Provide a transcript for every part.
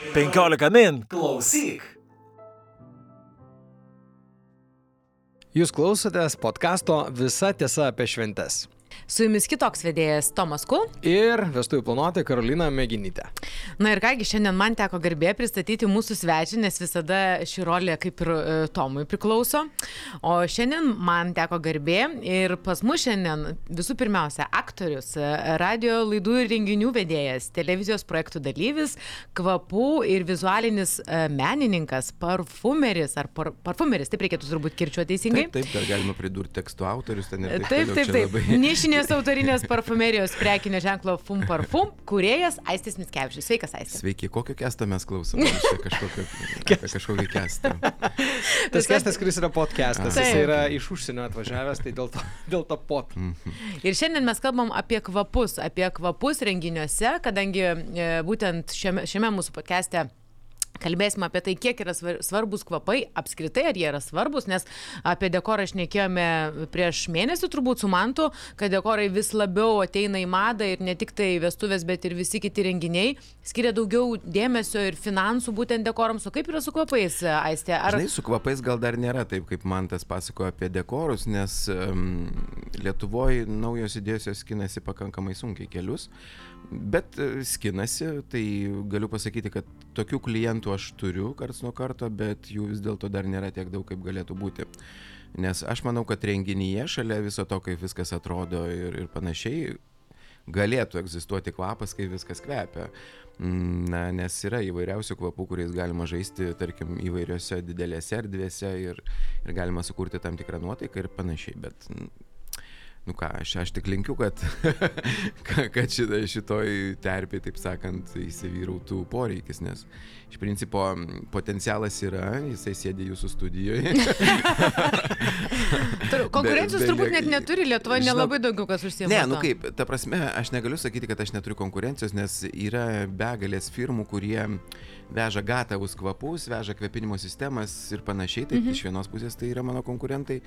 15 min. Klausyk. Jūs klausotės podkasto Visa tiesa apie šventes. Su jumis kitoks vedėjas Tomas Kul. Ir vestuvių planuotoja Karolina Mėginytė. Na ir kągi, šiandien man teko garbė pristatyti mūsų svečią, nes visada ši rolė kaip ir e, Tomui priklauso. O šiandien man teko garbė ir pas mus šiandien visų pirmiausia aktorius, e, radio laidų ir renginių vedėjas, televizijos projektų dalyvis, kvapų ir vizualinis e, menininkas, parfumeris ar par, parfumeris, taip reikėtų turbūt kirčiuoti teisingai. Taip, taip, dar galima pridurti tekstų autorius ten ir taip. Taip, taip, taip. labai- Nišinės autorinės parfumerijos prekinio ženklo Fum Parfum, kuriejas Aistis Mitskevičius. Sveikas, Aistis. Sveiki, kokio kesto mes klausome? Čia kažkokio, apie kažkokį kestą. Tas kestas, kuris yra podcastas, jis yra iš užsienio atvažiavęs, tai dėl to, dėl to pod. Ir šiandien mes kalbam apie kvapus, apie kvapus renginiuose, kadangi e, būtent šiame, šiame mūsų podcast'e Kalbėsime apie tai, kiek yra svar- svarbus kvapai, apskritai ar jie yra svarbus, nes apie dekorą šnekėjome prieš mėnesį turbūt su Mantu, kad dekorai vis labiau ateina į madą ir ne tik tai vestuvės, bet ir visi kiti renginiai skiria daugiau dėmesio ir finansų būtent dekorams. O kaip yra su kvapais, Aistė? Ar... Žinai, su kvapais gal dar nėra taip, kaip man tas pasakojo apie dekorus, nes um, Lietuvoje naujos idėjos jos skinasi pakankamai sunkiai kelius, bet e, skinasi, tai galiu pasakyti, kad tokių klientų aš turiu karts nuo karto, bet jų vis dėlto dar nėra tiek daug, kaip galėtų būti. Nes aš manau, kad renginyje šalia viso to, kaip viskas atrodo ir, ir panašiai, galėtų egzistuoti kvapas, kai viskas kvepia. Mm, Na, nes yra įvairiausių kvapų, kuriais galima žaisti, tarkim, įvairiose didelėse erdvėse ir, ir galima sukurti tam tikrą nuotaiką ir panašiai. Bet, nu ką, aš, aš tik linkiu, kad, kad šita, šitoj terpė, taip sakant, įsivyrautų poreikis, nes iš principo potencialas yra, jisai sėdi jūsų studijoje. Konkurencijos turbūt net neturi, Lietuvoje žinok- nelabai daugiau kas užsiema. Ne, nu kaip, ta prasme, aš negaliu sakyti, kad aš neturiu konkurencijos, nes yra begalės firmų, kurie veža gatavus kvapus, veža kvepinimo sistemas ir panašiai, tai mhm. iš vienos pusės tai yra mano konkurentai.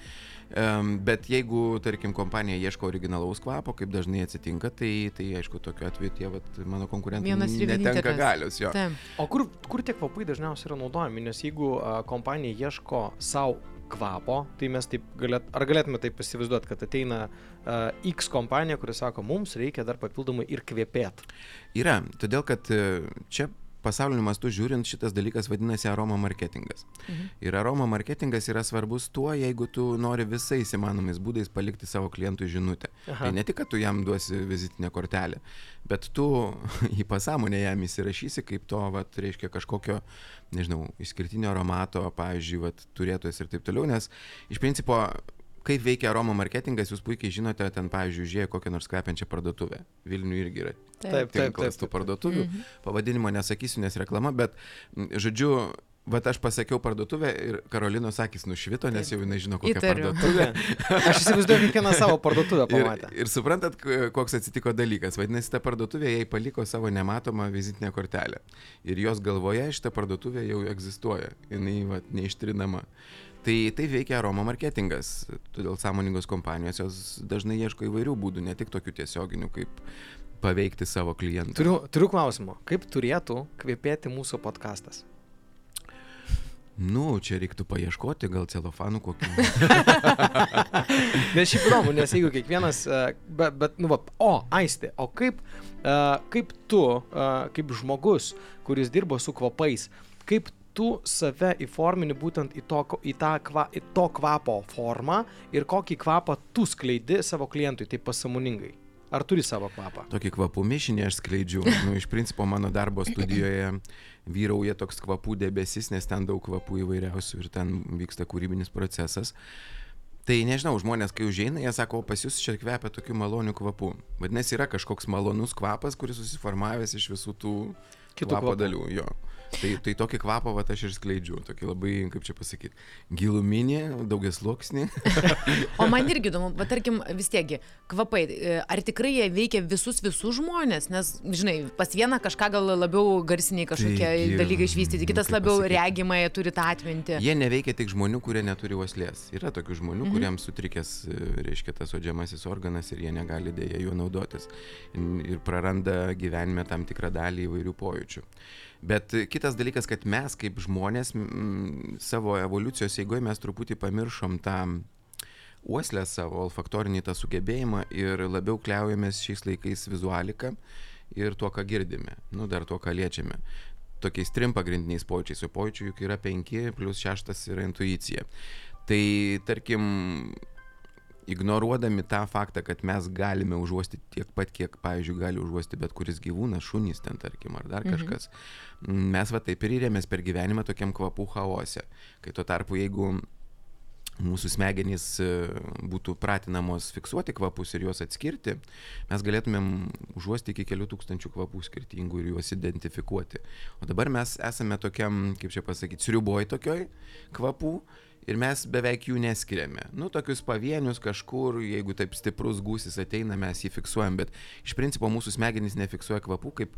Um, bet jeigu, tarkim, kompanija ieško originalaus kvapo, kaip dažnai atsitinka, tai, tai aišku, tokiu atveju tie vat, mano konkurentai netenka galios. Jo. Taip. O kur, kur tie kvapai dažniausiai yra naudojami? Nes jeigu a, kompanija ieško savo kvapo, tai mes taip galėt, ar galėtume taip įsivaizduoti, kad ateina a, X kompanija, kuris sako, mums reikia dar papildomai ir kvėpėt. Yra, todėl kad e, čia pasauliniu mastu žiūrint šitas dalykas vadinasi aroma marketingas. Mhm. Ir aroma marketingas yra svarbus tuo, jeigu tu nori visais įmanomais būdais palikti savo klientui žinutę. Aha. Tai ne tik, kad tu jam duosi vizitinę kortelę, bet tu į pasąmonę jam įsirašysi kaip to, vat, reiškia, kažkokio, nežinau, išskirtinio aromato, pavyzdžiui, vat, turėtojas ir taip toliau, nes iš principo kaip veikia aroma marketingas, jūs puikiai žinote, ten, pavyzdžiui, žiūrėjo kokią nors kvepiančią parduotuvę. Vilniuje irgi yra Taip, taip, taip, tų taip. parduotuvių. Mhm. Pavadinimo nesakysiu, nes reklama, bet, žodžiu, Vat aš pasakiau parduotuvę ir Karolinos akis nušvito, nes jau jinai žino, kokia Įtariu. parduotuvė. Aš įsivaizduoju kiekvieną savo parduotuvę Ir, pamatę. ir suprantat, koks atsitiko dalykas. Vadinasi, ta parduotuvė jai paliko savo nematomą vizitinę kortelę. Ir jos galvoje šita parduotuvė jau egzistuoja. Jis vat, neištrinama. Tai tai veikia aroma marketingas. Todėl sąmoningos kompanijos jos dažnai ieško įvairių būdų, ne tik tokių tiesioginių, kaip paveikti savo klientą. Turiu, turiu klausimą. Kaip turėtų kvėpėti mūsų podkastas? Nu, čia reiktų paieškoti, gal celofanų kokių. Nes šiaip įdomu, nes jeigu kiekvienas, bet, bet nu, va, o, aistė, o kaip, e, kaip tu, e, kaip žmogus, kuris dirbo su kvapais, kaip tu save įformini būtent į to, į tą kva, į to kvapo formą ir kokį kvapą tu skleidi savo klientui, taip pasamoningai. Ar turi savo kvapą? Tokį kvapų mišinį aš skleidžiu. Nu, iš principo mano darbo studijoje vyrauja toks kvapų debesis, nes ten daug kvapų įvairiausių ir ten vyksta kūrybinis procesas. Tai nežinau, žmonės, kai užeina, jie sako, pas jūs čia kvepia tokiu maloniu kvapu. Vadinasi, yra kažkoks malonus kvapas, kuris susiformavęs iš visų tų Kitų kvapų. dalių. Jo. Tai, tai tokį kvapą vat, aš ir skleidžiu, tokį labai, kaip čia pasakyti, giluminį, daugias sluoksnį. O man irgi įdomu, bet tarkim vis tiekgi, kvapai, e, ar tikrai jie veikia visus visus žmonės, nes, žinai, pas vieną kažką gal labiau garsiniai kažkokie Taigi, dalykai išvystyti, kitas kaip labiau pasakyt. regimai turi tą atmintį. Jie neveikia tik žmonių, kurie neturi uoslės. Yra tokių žmonių, Mhm. kuriems sutrikęs, e, reiškia, tas odžiamasis organas ir jie negali dėja juo naudotis. Ir praranda gyvenime tam tikrą dalį įvairių pojūčių. Bet kitas dalykas, kad mes kaip žmonės m, savo evoliucijos eigoje mes truputį pamiršom tą uoslę savo, olfaktorinį tą sugebėjimą ir labiau kliaujamės šiais laikais vizualiką ir tuo, ką girdime, nu dar tuo, ką liečiame. Tokiais trim pagrindiniais pojūčiais, o pojūčių juk yra penki, plus šeštas yra intuicija. Tai tarkim, ignoruodami tą faktą, kad mes galime užuosti tiek pat, kiek, pavyzdžiui, gali užuosti bet kuris gyvūnas, šunys ten, tarkim, ar dar kažkas, mhm. mes va taip ir įrėmės per gyvenimą tokiam kvapų chaose. Kai tuo tarpu, jeigu mūsų smegenys e, būtų pratinamos fiksuoti kvapus ir juos atskirti, mes galėtumėm užuosti iki kelių tūkstančių kvapų skirtingų ir juos identifikuoti. O dabar mes esame tokiam, kaip čia pasakyti, sriuboj tokioj kvapų ir mes beveik jų neskiriame. Nu, tokius pavienius kažkur, jeigu taip stiprus gūsis ateina, mes jį fiksuojam, bet iš principo mūsų smegenys nefiksuoja kvapų, kaip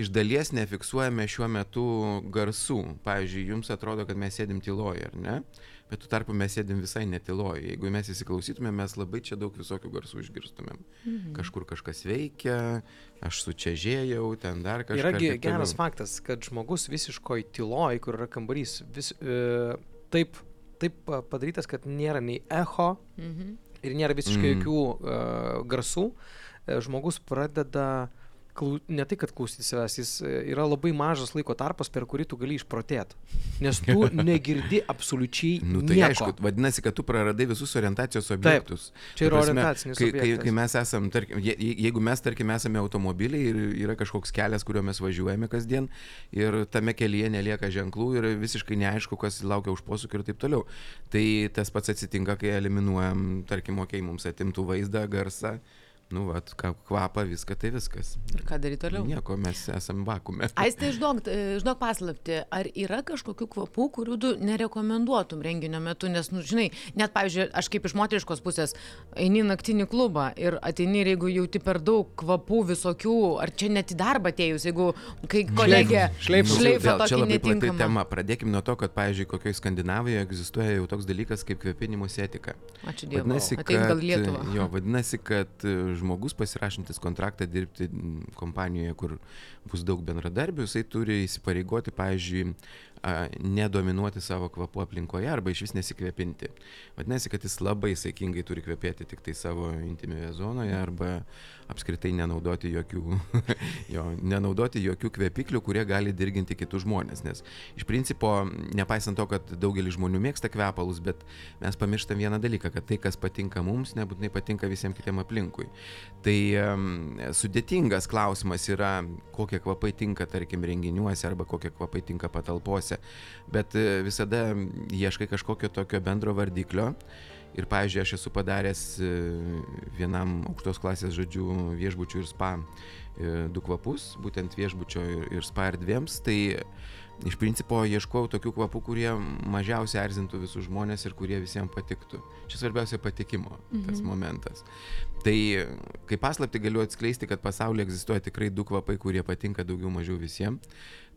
iš dalies nefiksuojame šiuo metu garsų. Pavyzdžiui, jums atrodo, kad mes sėdim tyloje, ar ne? Bet tu tarpu mes sėdim visai netiloje. Jeigu mes įsiklausytumėm, mes labai čia daug visokių garsų išgirstumėm. Mhm. Kažkur kažkas veikia, aš sučiažėjau, ten dar kažkas. Yragi geras faktas, kad žmogus visiškoj tyloj, kur yra kambarys, vis, e, taip taip padarytas, kad nėra nei echo mhm. ir nėra visiškai mhm. jokių uh, garsų, e, žmogus pradeda klau, ne tai, kad klausyti savęs, jis e, yra labai mažas laiko tarpas, per kurį tu gali išprotėti. Nes tu negirdi absoliučiai. Nu, tai nieko. aišku, vadinasi, kad tu praradai visus orientacijos objektus. Taip, čia yra orientacinis kai, objektas. kai, kai mes esame, tarkim, je, jeigu mes, tarkim, esame automobiliai ir yra kažkoks kelias, kuriuo mes važiuojame kasdien ir tame kelyje nelieka ženklų ir visiškai neaišku, kas laukia už posūkį ir taip toliau. Tai tas pats atsitinka, kai eliminuojam, tarkim, okei, okay, mums atimtų vaizdą, garsą nu, vat, kvapą, viską, tai viskas. Ir ką daryti toliau? Nieko, mes esame vakume. Aistė, išduok, išduok paslapti, ar yra kažkokių kvapų, kurių tu nerekomenduotum renginio metu, nes, nu, žinai, net, pavyzdžiui, aš kaip iš moteriškos pusės eini naktinį klubą ir ateini ir jeigu jauti per daug kvapų visokių, ar čia net į darbą atėjus, jeigu kai kolegė šleifą šleifą Čia labai plati tema. Pradėkime nuo to, kad, pavyzdžiui, kokioje Skandinavijoje egzistuoja jau toks dalykas kaip kvepinimo etika. Ačiū Dievui. Vadinasi, kad, į jo, vadinasi, kad žmogus pasirašantis kontraktą dirbti kompanijoje, kur bus daug bendradarbių, jisai turi įsipareigoti, pavyzdžiui, nedominuoti savo kvapu aplinkoje arba iš vis nesikvėpinti. Vadinasi, kad jis labai saikingai turi kvepėti tik tai savo intimioje zonoje arba apskritai nenaudoti jokių, jo, nenaudoti jokių kvepiklių, kurie gali dirginti kitus žmonės. Nes iš principo, nepaisant to, kad daugelis žmonių mėgsta kvepalus, bet mes pamirštam vieną dalyką, kad tai, kas patinka mums, nebūtinai patinka visiems kitiem aplinkui. Tai um, sudėtingas klausimas yra, kokie kvapai tinka, tarkim, renginiuose arba kokie kvapai tinka patalpose, bet e, visada ieškai kažkokio tokio bendro vardiklio. Ir, pavyzdžiui, aš esu padaręs e, vienam aukštos klasės žodžių viešbučių ir spa e, du kvapus, būtent viešbučio ir, spa erdvėms. Tai iš principo ieškojau tokių kvapų, kurie mažiausiai erzintų visus žmonės ir kurie visiems patiktų. Čia svarbiausia patikimo mhm. tas momentas. Tai kaip paslapti galiu atskleisti, kad pasaulyje egzistuoja tikrai du kvapai, kurie patinka daugiau mažiau visiems.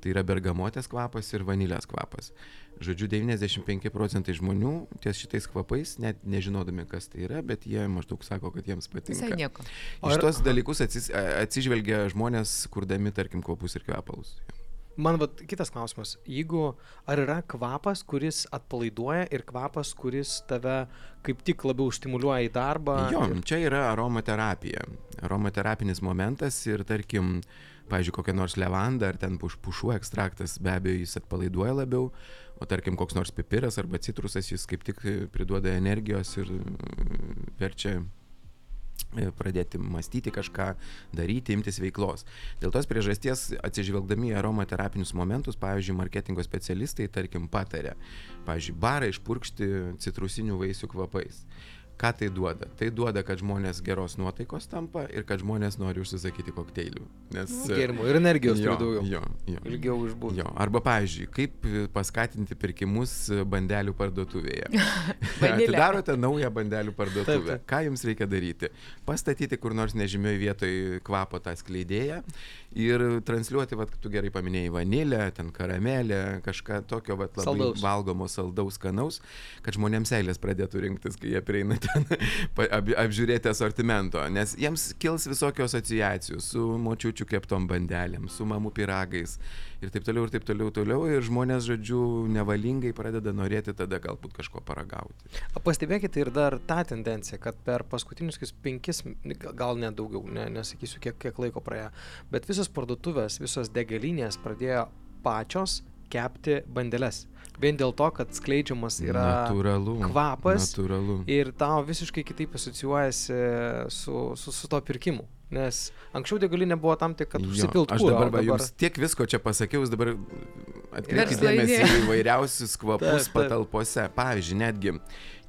Tai yra bergamotės kvapas ir vanilės kvapas. Žodžiu, 95 procentai žmonių ties šitais kvapais, net nežinodami, kas tai yra, bet jie maždaug sako, kad jiems patinka. Visai nieko. Iš tos dalykus atsis, atsižvelgia žmonės, kurdami, tarkim, kvapus ir kvepalus. Man vat, kitas klausimas. Jeigu ar yra kvapas, kuris atpalaiduoja ir kvapas, kuris tave kaip tik labiau stimuliuoja į darbą? Jo, ir... čia yra aromaterapija. Aromaterapinis momentas ir tarkim, pavyzdžiui, kokia nors levanda ar ten puš, pušų ekstraktas, be abejo, jis atpalaiduoja labiau, o tarkim, koks nors pipiras arba citrusas, jis kaip tik priduoda energijos ir mm, verčia e, pradėti mąstyti kažką, daryti, imtis veiklos. Dėl tos priežasties, atsižvelgdami į aromaterapinius momentus, pavyzdžiui, marketingo specialistai, tarkim, patarė, pavyzdžiui, barą išpurkšti citrusinių vaisių kvapais. Ką tai duoda? Tai duoda, kad žmonės geros nuotaikos tampa ir kad žmonės nori užsisakyti kokteilių. Nes, Gėrimų ir energijos jo, daugiau. jo, jo. Ilgiau išbūti. Jo, arba pavyzdžiui, kaip paskatinti pirkimus bandelių parduotuvėje. Atidarote naują bandelių parduotuvę. Taip, taip. Ką jums reikia daryti? Pastatyti kur nors nežymioje vietoje kvapo tą skleidėją ir transliuoti, vat, tu gerai paminėjai, vanilę, ten karamelę, kažką tokio vat, labai Saldaus. valgomo, saldaus, skanaus, kad žmonėms eilės pradėtų rinktis, kai jie prieina ten ap, apžiūrėti asortimento, nes jiems kils visokių asociacijų su močiučių keptom bandelėm, su mamų piragais ir taip toliau, ir taip toliau, toliau, ir žmonės, žodžiu, nevalingai pradeda norėti tada galbūt kažko paragauti. Pastebėkite ir dar tą tendenciją, kad per paskutinius penkis, gal- gal net daugiau, ne, nesakysiu kiek, kiek laiko praėjo, bet visos parduotuvės, visos degalinės pradėjo pačios kepti bandeles. Vien dėl to, kad skleidžiamas yra natūralu. kvapas Natūralu. ir tau visiškai kitaip asocijuojasi su, su, su to pirkimu. Nes anksčiau degalinė buvo tam tik, kad užsipiltų. Aš dabar, va, jums tiek visko čia pasakiau, jūs dabar atkreipkite dėmesį į vairiausius kvapus Taip, taip. patalpose. Pavyzdžiui, netgi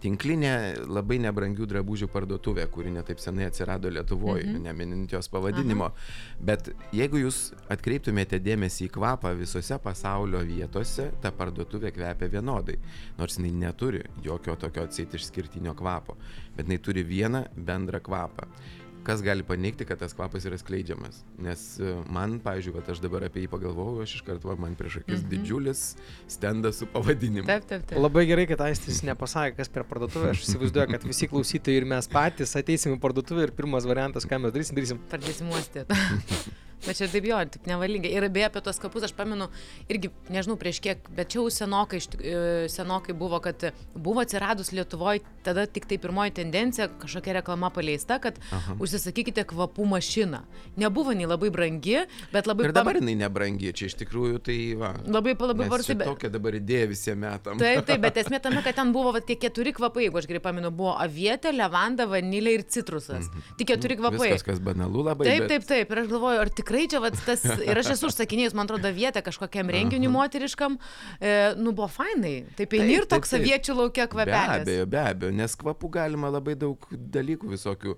tinklinė labai nebrangių drabužių parduotuvė, kuri netaip senai atsirado Lietuvoje, mhm. neminint jos pavadinimo. Bet jeigu jūs atkreiptumėte dėmesį į kvapą visose pasaulio vietose, ta parduotuvė kvepia vienodai. Nors jinai neturi jokio tokio atsit išskirtinio kvapo, bet jinai turi vieną bendrą kvapą kas gali paneigti, kad tas kvapas yra skleidžiamas. Nes e, man, pavyzdžiui, vat aš dabar apie jį pagalvojau, aš iš karto man prieš akis mhm. didžiulis stendas su pavadinimu. Taip, taip, taip. Labai gerai, kad Aistis nepasakė, kas per parduotuvę. Aš įsivaizduoju, kad visi klausytojai ir mes patys ateisim į parduotuvę ir pirmas variantas, ką mes darysim, darysim. Pradėsim uostyti. Bet čia taip jo, taip nevalingai. Ir beje, apie tos kapus aš pamenu, irgi, nežinau prieš kiek, bet čia jau senokai, e, senokai buvo, kad buvo atsiradus Lietuvoje, tada tik tai pirmoji tendencija, kažkokia reklama paleista, kad Aha. užsisakykite kvapų mašiną. Nebuvo nei labai brangi, bet labai... Ir dabar jinai nebrangi, čia iš tikrųjų tai va. Labai, labai nes varsi, čia bet... Tokia dabar idėja visiems metam. Taip, taip, bet esmė tame, kad ten buvo va, tie keturi kvapai, jeigu aš gerai pamenu, buvo avietė, levanda, vanilė ir citrusas. Tik keturi kvapai. Mhm. Viskas, kas banalu labai. Taip, bet... taip, taip. Ir aš galvoju, ar tikrai čia vat, tas... Ir aš esu užsakinėjus, man atrodo, vietą kažkokiam renginiui moteriškam. E, nu, buvo fainai. Taip, eini ir toks taip. aviečių laukia Be kvapelis. abejo, be abejo, nes kvapų galima labai daug dalykų visokių.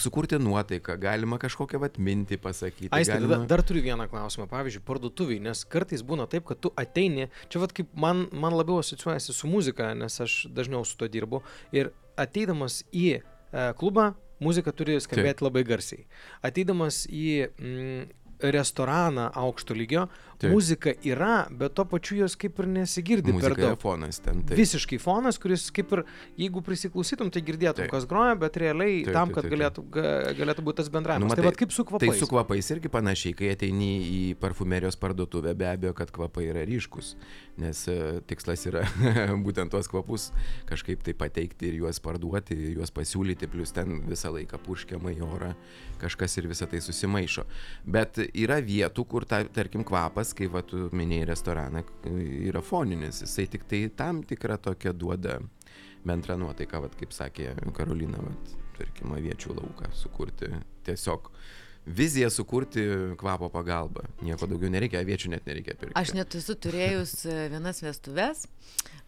Sukurti nuotaiką, galima kažkokią vat mintį pasakyti. Aistė, galima... dar, dar turiu vieną klausimą. Pavyzdžiui, parduotuviai, nes kartais būna taip, kad tu ateini, čia vad kaip man, man labiau asociuojasi su muzika, nes aš dažniau su to dirbu. Ir ateidamas į e, klubą, muzika turi skambėti labai garsiai. Ateidamas į mm, restoraną aukšto lygio, Taip. muzika yra, bet to pačiu jos kaip ir nesigirdi per Muzika yra daug. fonas ten. Taip. Visiškai fonas, kuris kaip ir, jeigu prisiklausytum, tai girdėtum, Taip. kas groja, bet realiai Taip, tam, kad taip, taip. galėtų, ga- galėtų būti tas bendravimas. Nu, tai matai, vad kaip su kvapais. Tai su kvapais irgi panašiai, kai ateini į parfumerijos parduotuvę, be abejo, kad kvapai yra ryškus, nes e, tikslas yra būtent tuos kvapus kažkaip tai pateikti ir juos parduoti, juos pasiūlyti, plus ten visą laiką purškiama į orą, kažkas ir visą tai susimaišo. Bet yra vietų, kur, ta, tarkim, kvapas, kai va, tu minėjai restoraną, yra foninis, jisai tik tai tam tikrą tokią duoda bendrą nuotaiką, vat, kaip sakė Karolina, vat, tarkim, aviečių lauką sukurti. Tiesiog viziją sukurti kvapo pagalba. Nieko daugiau nereikia, aviečių net nereikia pirkti. Aš net esu turėjus e, vienas vestuves,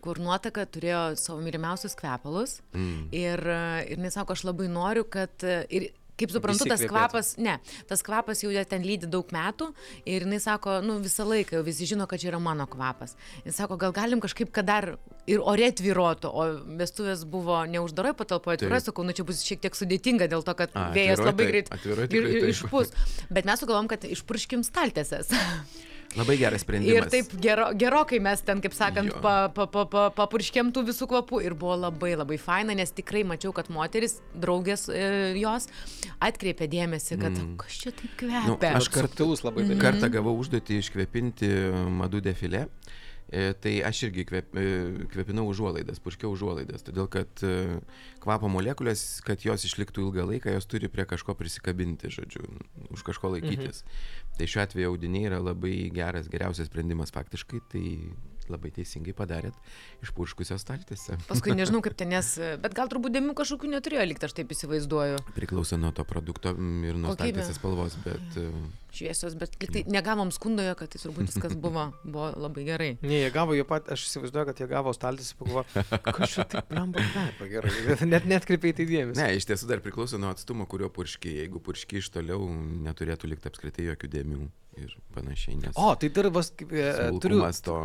kur nuotaka turėjo savo mylimiausius kvepalus. Mm. Ir, e, ir jis sako, aš labai noriu, kad... e, Ir, Kaip suprantu, tas kvapas, ne, tas kvapas jau ją ten lydi daug metų ir jinai sako, nu visą laiką jau visi žino, kad čia yra mano kvapas. Jis sako, gal galim kažkaip, kad dar ir ore tvirotų, o vestuvės buvo neuždaroje patalpoje, atviroje, sakau, nu čia bus šiek tiek sudėtinga dėl to, kad A, vėjas atviroj labai taip, greit atviroj ir, ir išpūs. Bet mes sugalvom, kad išpurškim staltėses. Labai geras Ir sprendimas. taip gero, gerokai mes ten, kaip sakant, Jo. pa, pa, pa, pa, papurškėm tų visų kvapų ir buvo labai labai faina, nes tikrai mačiau, kad moteris, draugės e, jos atkreipė dėmesį, kad mm. kas čia taip kvepia. Nu, aš kart- Subtilus labai dalykas. Kartą gavau užduotį iškvepinti madų defilę. E, Tai aš irgi kvep, e, kvepinau užuolaidas, purškiau užuolaidas, todėl kad e, kvapo molekulės, kad jos išliktų ilgą laiką, jos turi prie kažko prisikabinti, žodžiu, už kažko laikytis. Mhm. Tai šiuo atveju audiniai yra labai geras, geriausias sprendimas faktiškai, tai labai teisingai padarėt išpurškusios staltėse. Paskui nežinau kaip ten, nes, bet gal turbūt dėmių kažkokių neturėjo likti, aš taip įsivaizduoju. Priklauso nuo to produkto mm, ir nuo Kokybė. staltėsės spalvos, bet e, Šviesios, bet lyg tai negavom skundojo, kad tai turbūt viskas buvo, buvo labai gerai. Ne, jie gavo, jie pat, aš įsivaizduoju, kad jie gavo staltis, pagalvoju, kas čia taip lemba kvepia gerai. Net netkreipiai tai dėmesį. Ne, iš tiesų dar priklauso nuo atstumo, kurio purški. Jeigu purški iš toliau, neturėtų likti apskritai jokių dėmių ir panašiai. Nes O, tai dar vas, kaip, e, turiu, to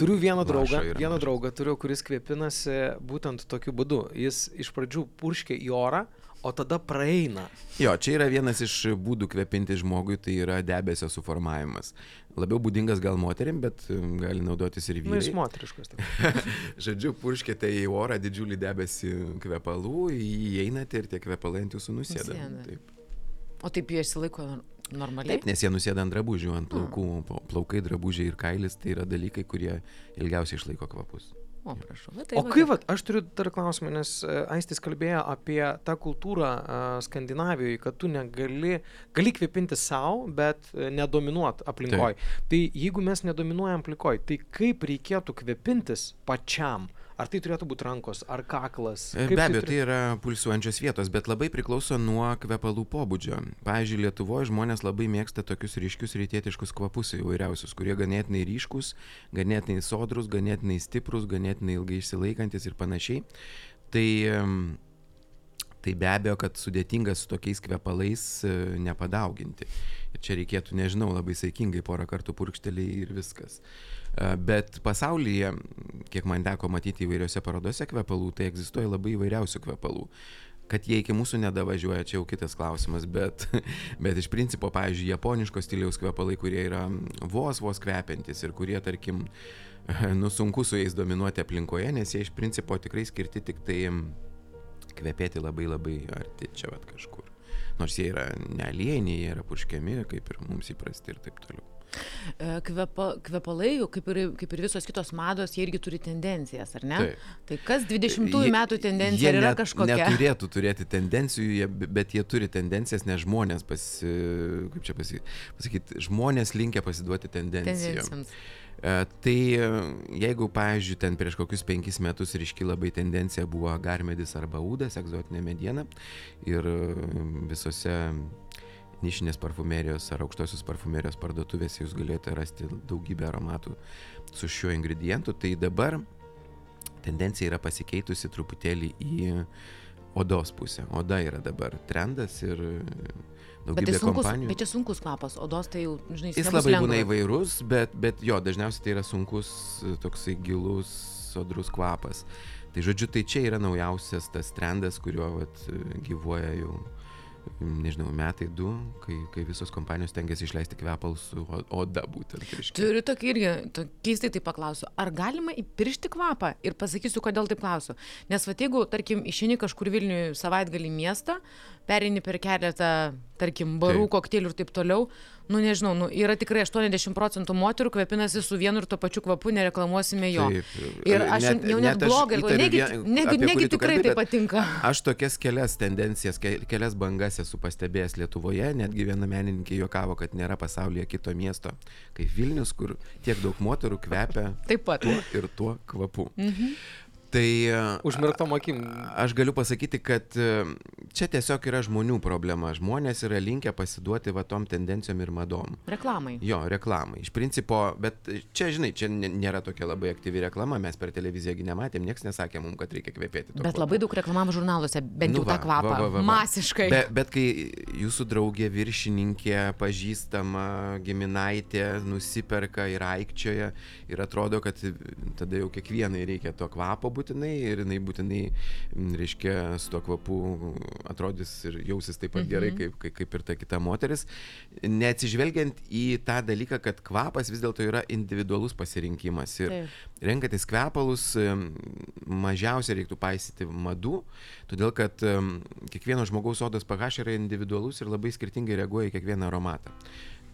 turiu vieną draugą, vieną draugą turiu, kuris kvepinasi būtent tokiu būdu. Jis iš pradžių purškia į orą, o tada praeina. Jo, čia yra vienas iš būdų kvepinti žmogui, tai yra debesio suformavimas. Labiau būdingas gal moterim, bet um, gali naudotis ir Nu, jis vyrai. moteriškas. Žodžiu, purškite į orą didžiulį debesį kvepalų, įeinate ir tie kvepalai ant jūsų nusėda. Taip. O taip jie išsilaiko normaliai? Taip, nes jie nusėda ant drabužių, ant plaukų, po- plaukai, drabužiai ir kailis, tai yra dalykai, kurie ilgiausiai išlaiko kvapus. O, prašau. Va, tai O va kaip, vat, aš turiu dar klausimą, nes e, Aistis kalbėjo apie tą kultūrą e, Skandinavijoje, kad tu negali, gali kvėpinti savo, bet e, nedominuot aplinkoje. Tai jeigu mes nedominuojam aplinkoje, tai kaip reikėtų kvėpintis pačiam? Ar tai turėtų būti rankos, ar kaklas? E, Kaip Be abejo, turė- tai yra pulsuojančios vietos, bet labai priklauso nuo kvepalų pobūdžio. Pavyzdžiui, Lietuvoje žmonės labai mėgsta tokius ryškius rytietiškus kvapus įvairiausius, kurie ganėtinai ryškus, ganėtinai sodrus, ganėtinai stiprus, ganėtinai ilgai išsilaikantis ir panašiai. Tai, tai be abejo, kad sudėtinga su tokiais kvepalais e, nepadauginti. Ir čia reikėtų, nežinau, labai saikingai porą kartų purkšteliai ir viskas. E, Bet pasaulyje, kiek man teko matyti įvairiose parodose kvepalų, tai egzistuoja labai įvairiausių kvepalų. Kad jie iki mūsų nedavažiuoja, čia jau kitas klausimas, bet, bet iš principo, pavyzdžiui, japoniško stiliaus kvepalai, kurie yra vos vos kvepiantis ir kurie, tarkim, nu sunku su jais dominuoti aplinkoje, nes jie iš principo tikrai skirti tik tai kvepėti labai labai arti čia vat kažkur. Nors jie yra ne aliejiniai, jie yra purškiami, kaip ir mums įprasti ir taip toliau. E, Kvepa, kvepalai, kaip ir, kaip ir visos kitos mados, jie irgi turi tendencijas, ar ne? Taip. Tai kas 20-ųjų Jie- metų tendencija jie yra net- kažkokia? Neturėtų turėti tendencijų, jie, bet jie turi tendencijas, nes žmonės, pasi, kaip čia pasakyti, žmonės linkia pasiduoti tendencijom. Tendencijoms. E, Tai e, jeigu, pavyzdžiui, ten prieš kokius penkis metus ryški labai tendencija buvo garmedis arba ūdas, egzotinė mediena ir visose nišinės parfumerijos ar aukštosios parfumerijos parduotuvėse jūs galėjote rasti daugybę aromatų su šiuo ingredientu, tai dabar tendencija yra pasikeitusi truputėlį į odos pusę. Oda yra dabar trendas ir Bet, daugybė tai sunkus, kompanijų. bet čia sunkus kvapas, odos tai jau, žinai, Jis labai būna lengva. įvairus, bet, bet jo, dažniausiai tai yra sunkus, toksai gilus, sodrus kvapas. Tai žodžiu, tai čia yra naujausias tas trendas, kuriuo vat, gyvuoja jau, nežinau, metai du, kai, kai visos kompanijos tengiasi išleisti kvepalus su oda būtent. reiškia. Turiu tokį irgi, to, keistai tai paklausiu, ar galima įpiršti kvapą? Ir pasakysiu, kodėl taip klausiu. Nes va, jeigu, tarkim, išeini kažkur Vilniui savaitgalį miestą, pereini per keletą, tarkim, barų, kokteilių ir taip toliau, nu nežinau, nu, yra tikrai 80 procentų moterų kvepinasi su vienu ir tuo pačiu kvapu, nereklamuosime jo. Ir aš net- jau net net blogai, įtariu negi, negi, negi tikrai kalbi, tai patinka. Aš tokias kelias tendencijas, ke- kelias bangas esu pastebėjęs Lietuvoje, netgi viena menininkė juokavo, kad nėra pasaulyje kito miesto kaip Vilnius, kur tiek daug moterų kvepia Taip pat. tuo ir tuo kvapu. Mhm. Tai e, Užmirktom akim. Aš galiu pasakyti, kad e, čia tiesiog yra žmonių problema. Žmonės yra linkę pasiduoti va tom tendencijom ir madom. Reklamai. Jo, reklamai. Iš principo, bet čia, žinai, čia nėra tokia labai aktyvi reklama, mes per televiziją gi nematėm, niekas nesakė mums, kad reikia kvepėti. Bet labai daug reklamavo žurnaluose, bent Nu jau tą va, kvapą. va, va, va, va. Masiškai. Be, bet kai jūsų draugė, viršininkė, pažįstama, giminaitė nusiperka ir aikčioje ir atrodo, kad tada jau kiekvienai reikia to kvapo būtinai ir jinai būtinai, m, reiškia, su to kvapu atrodys ir jausis taip pat gerai, kaip, kaip, ir ta kita moteris. Neatsižvelgiant į tą dalyką, kad kvapas vis dėlto yra individualus pasirinkimas. Ir Taip. renkantis kvepalus em, mažiausiai reiktų paisyti madų, todėl kad kiekvieno žmogaus odos pH yra individualus ir labai skirtingai reaguoja į kiekvieną aromatą.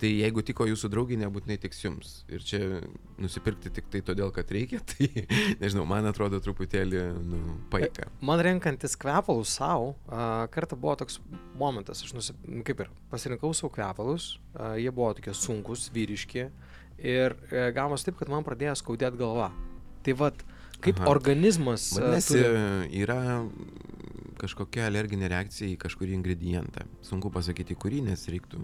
Tai jeigu tiko jūsų draugiai, nebūtinai tiks jums. Ir čia nusipirkti tik tai todėl, kad reikia, tai nežinau, man atrodo truputėlį, nu, paika. Man renkantis kvepalus savo, kartą buvo toks momentas, aš nusip... nu, kaip ir pasirinkau savo kvepalus, jie buvo tokie sunkus, vyriški ir e, gavosi taip, kad man pradėjo skaudėti galva. Tai vad, kaip Aha. Organizmas... Vadinasi, turi- yra kažkokia alerginė reakcija į kažkurį ingredientą. Sunku pasakyti, kurį, nes reiktų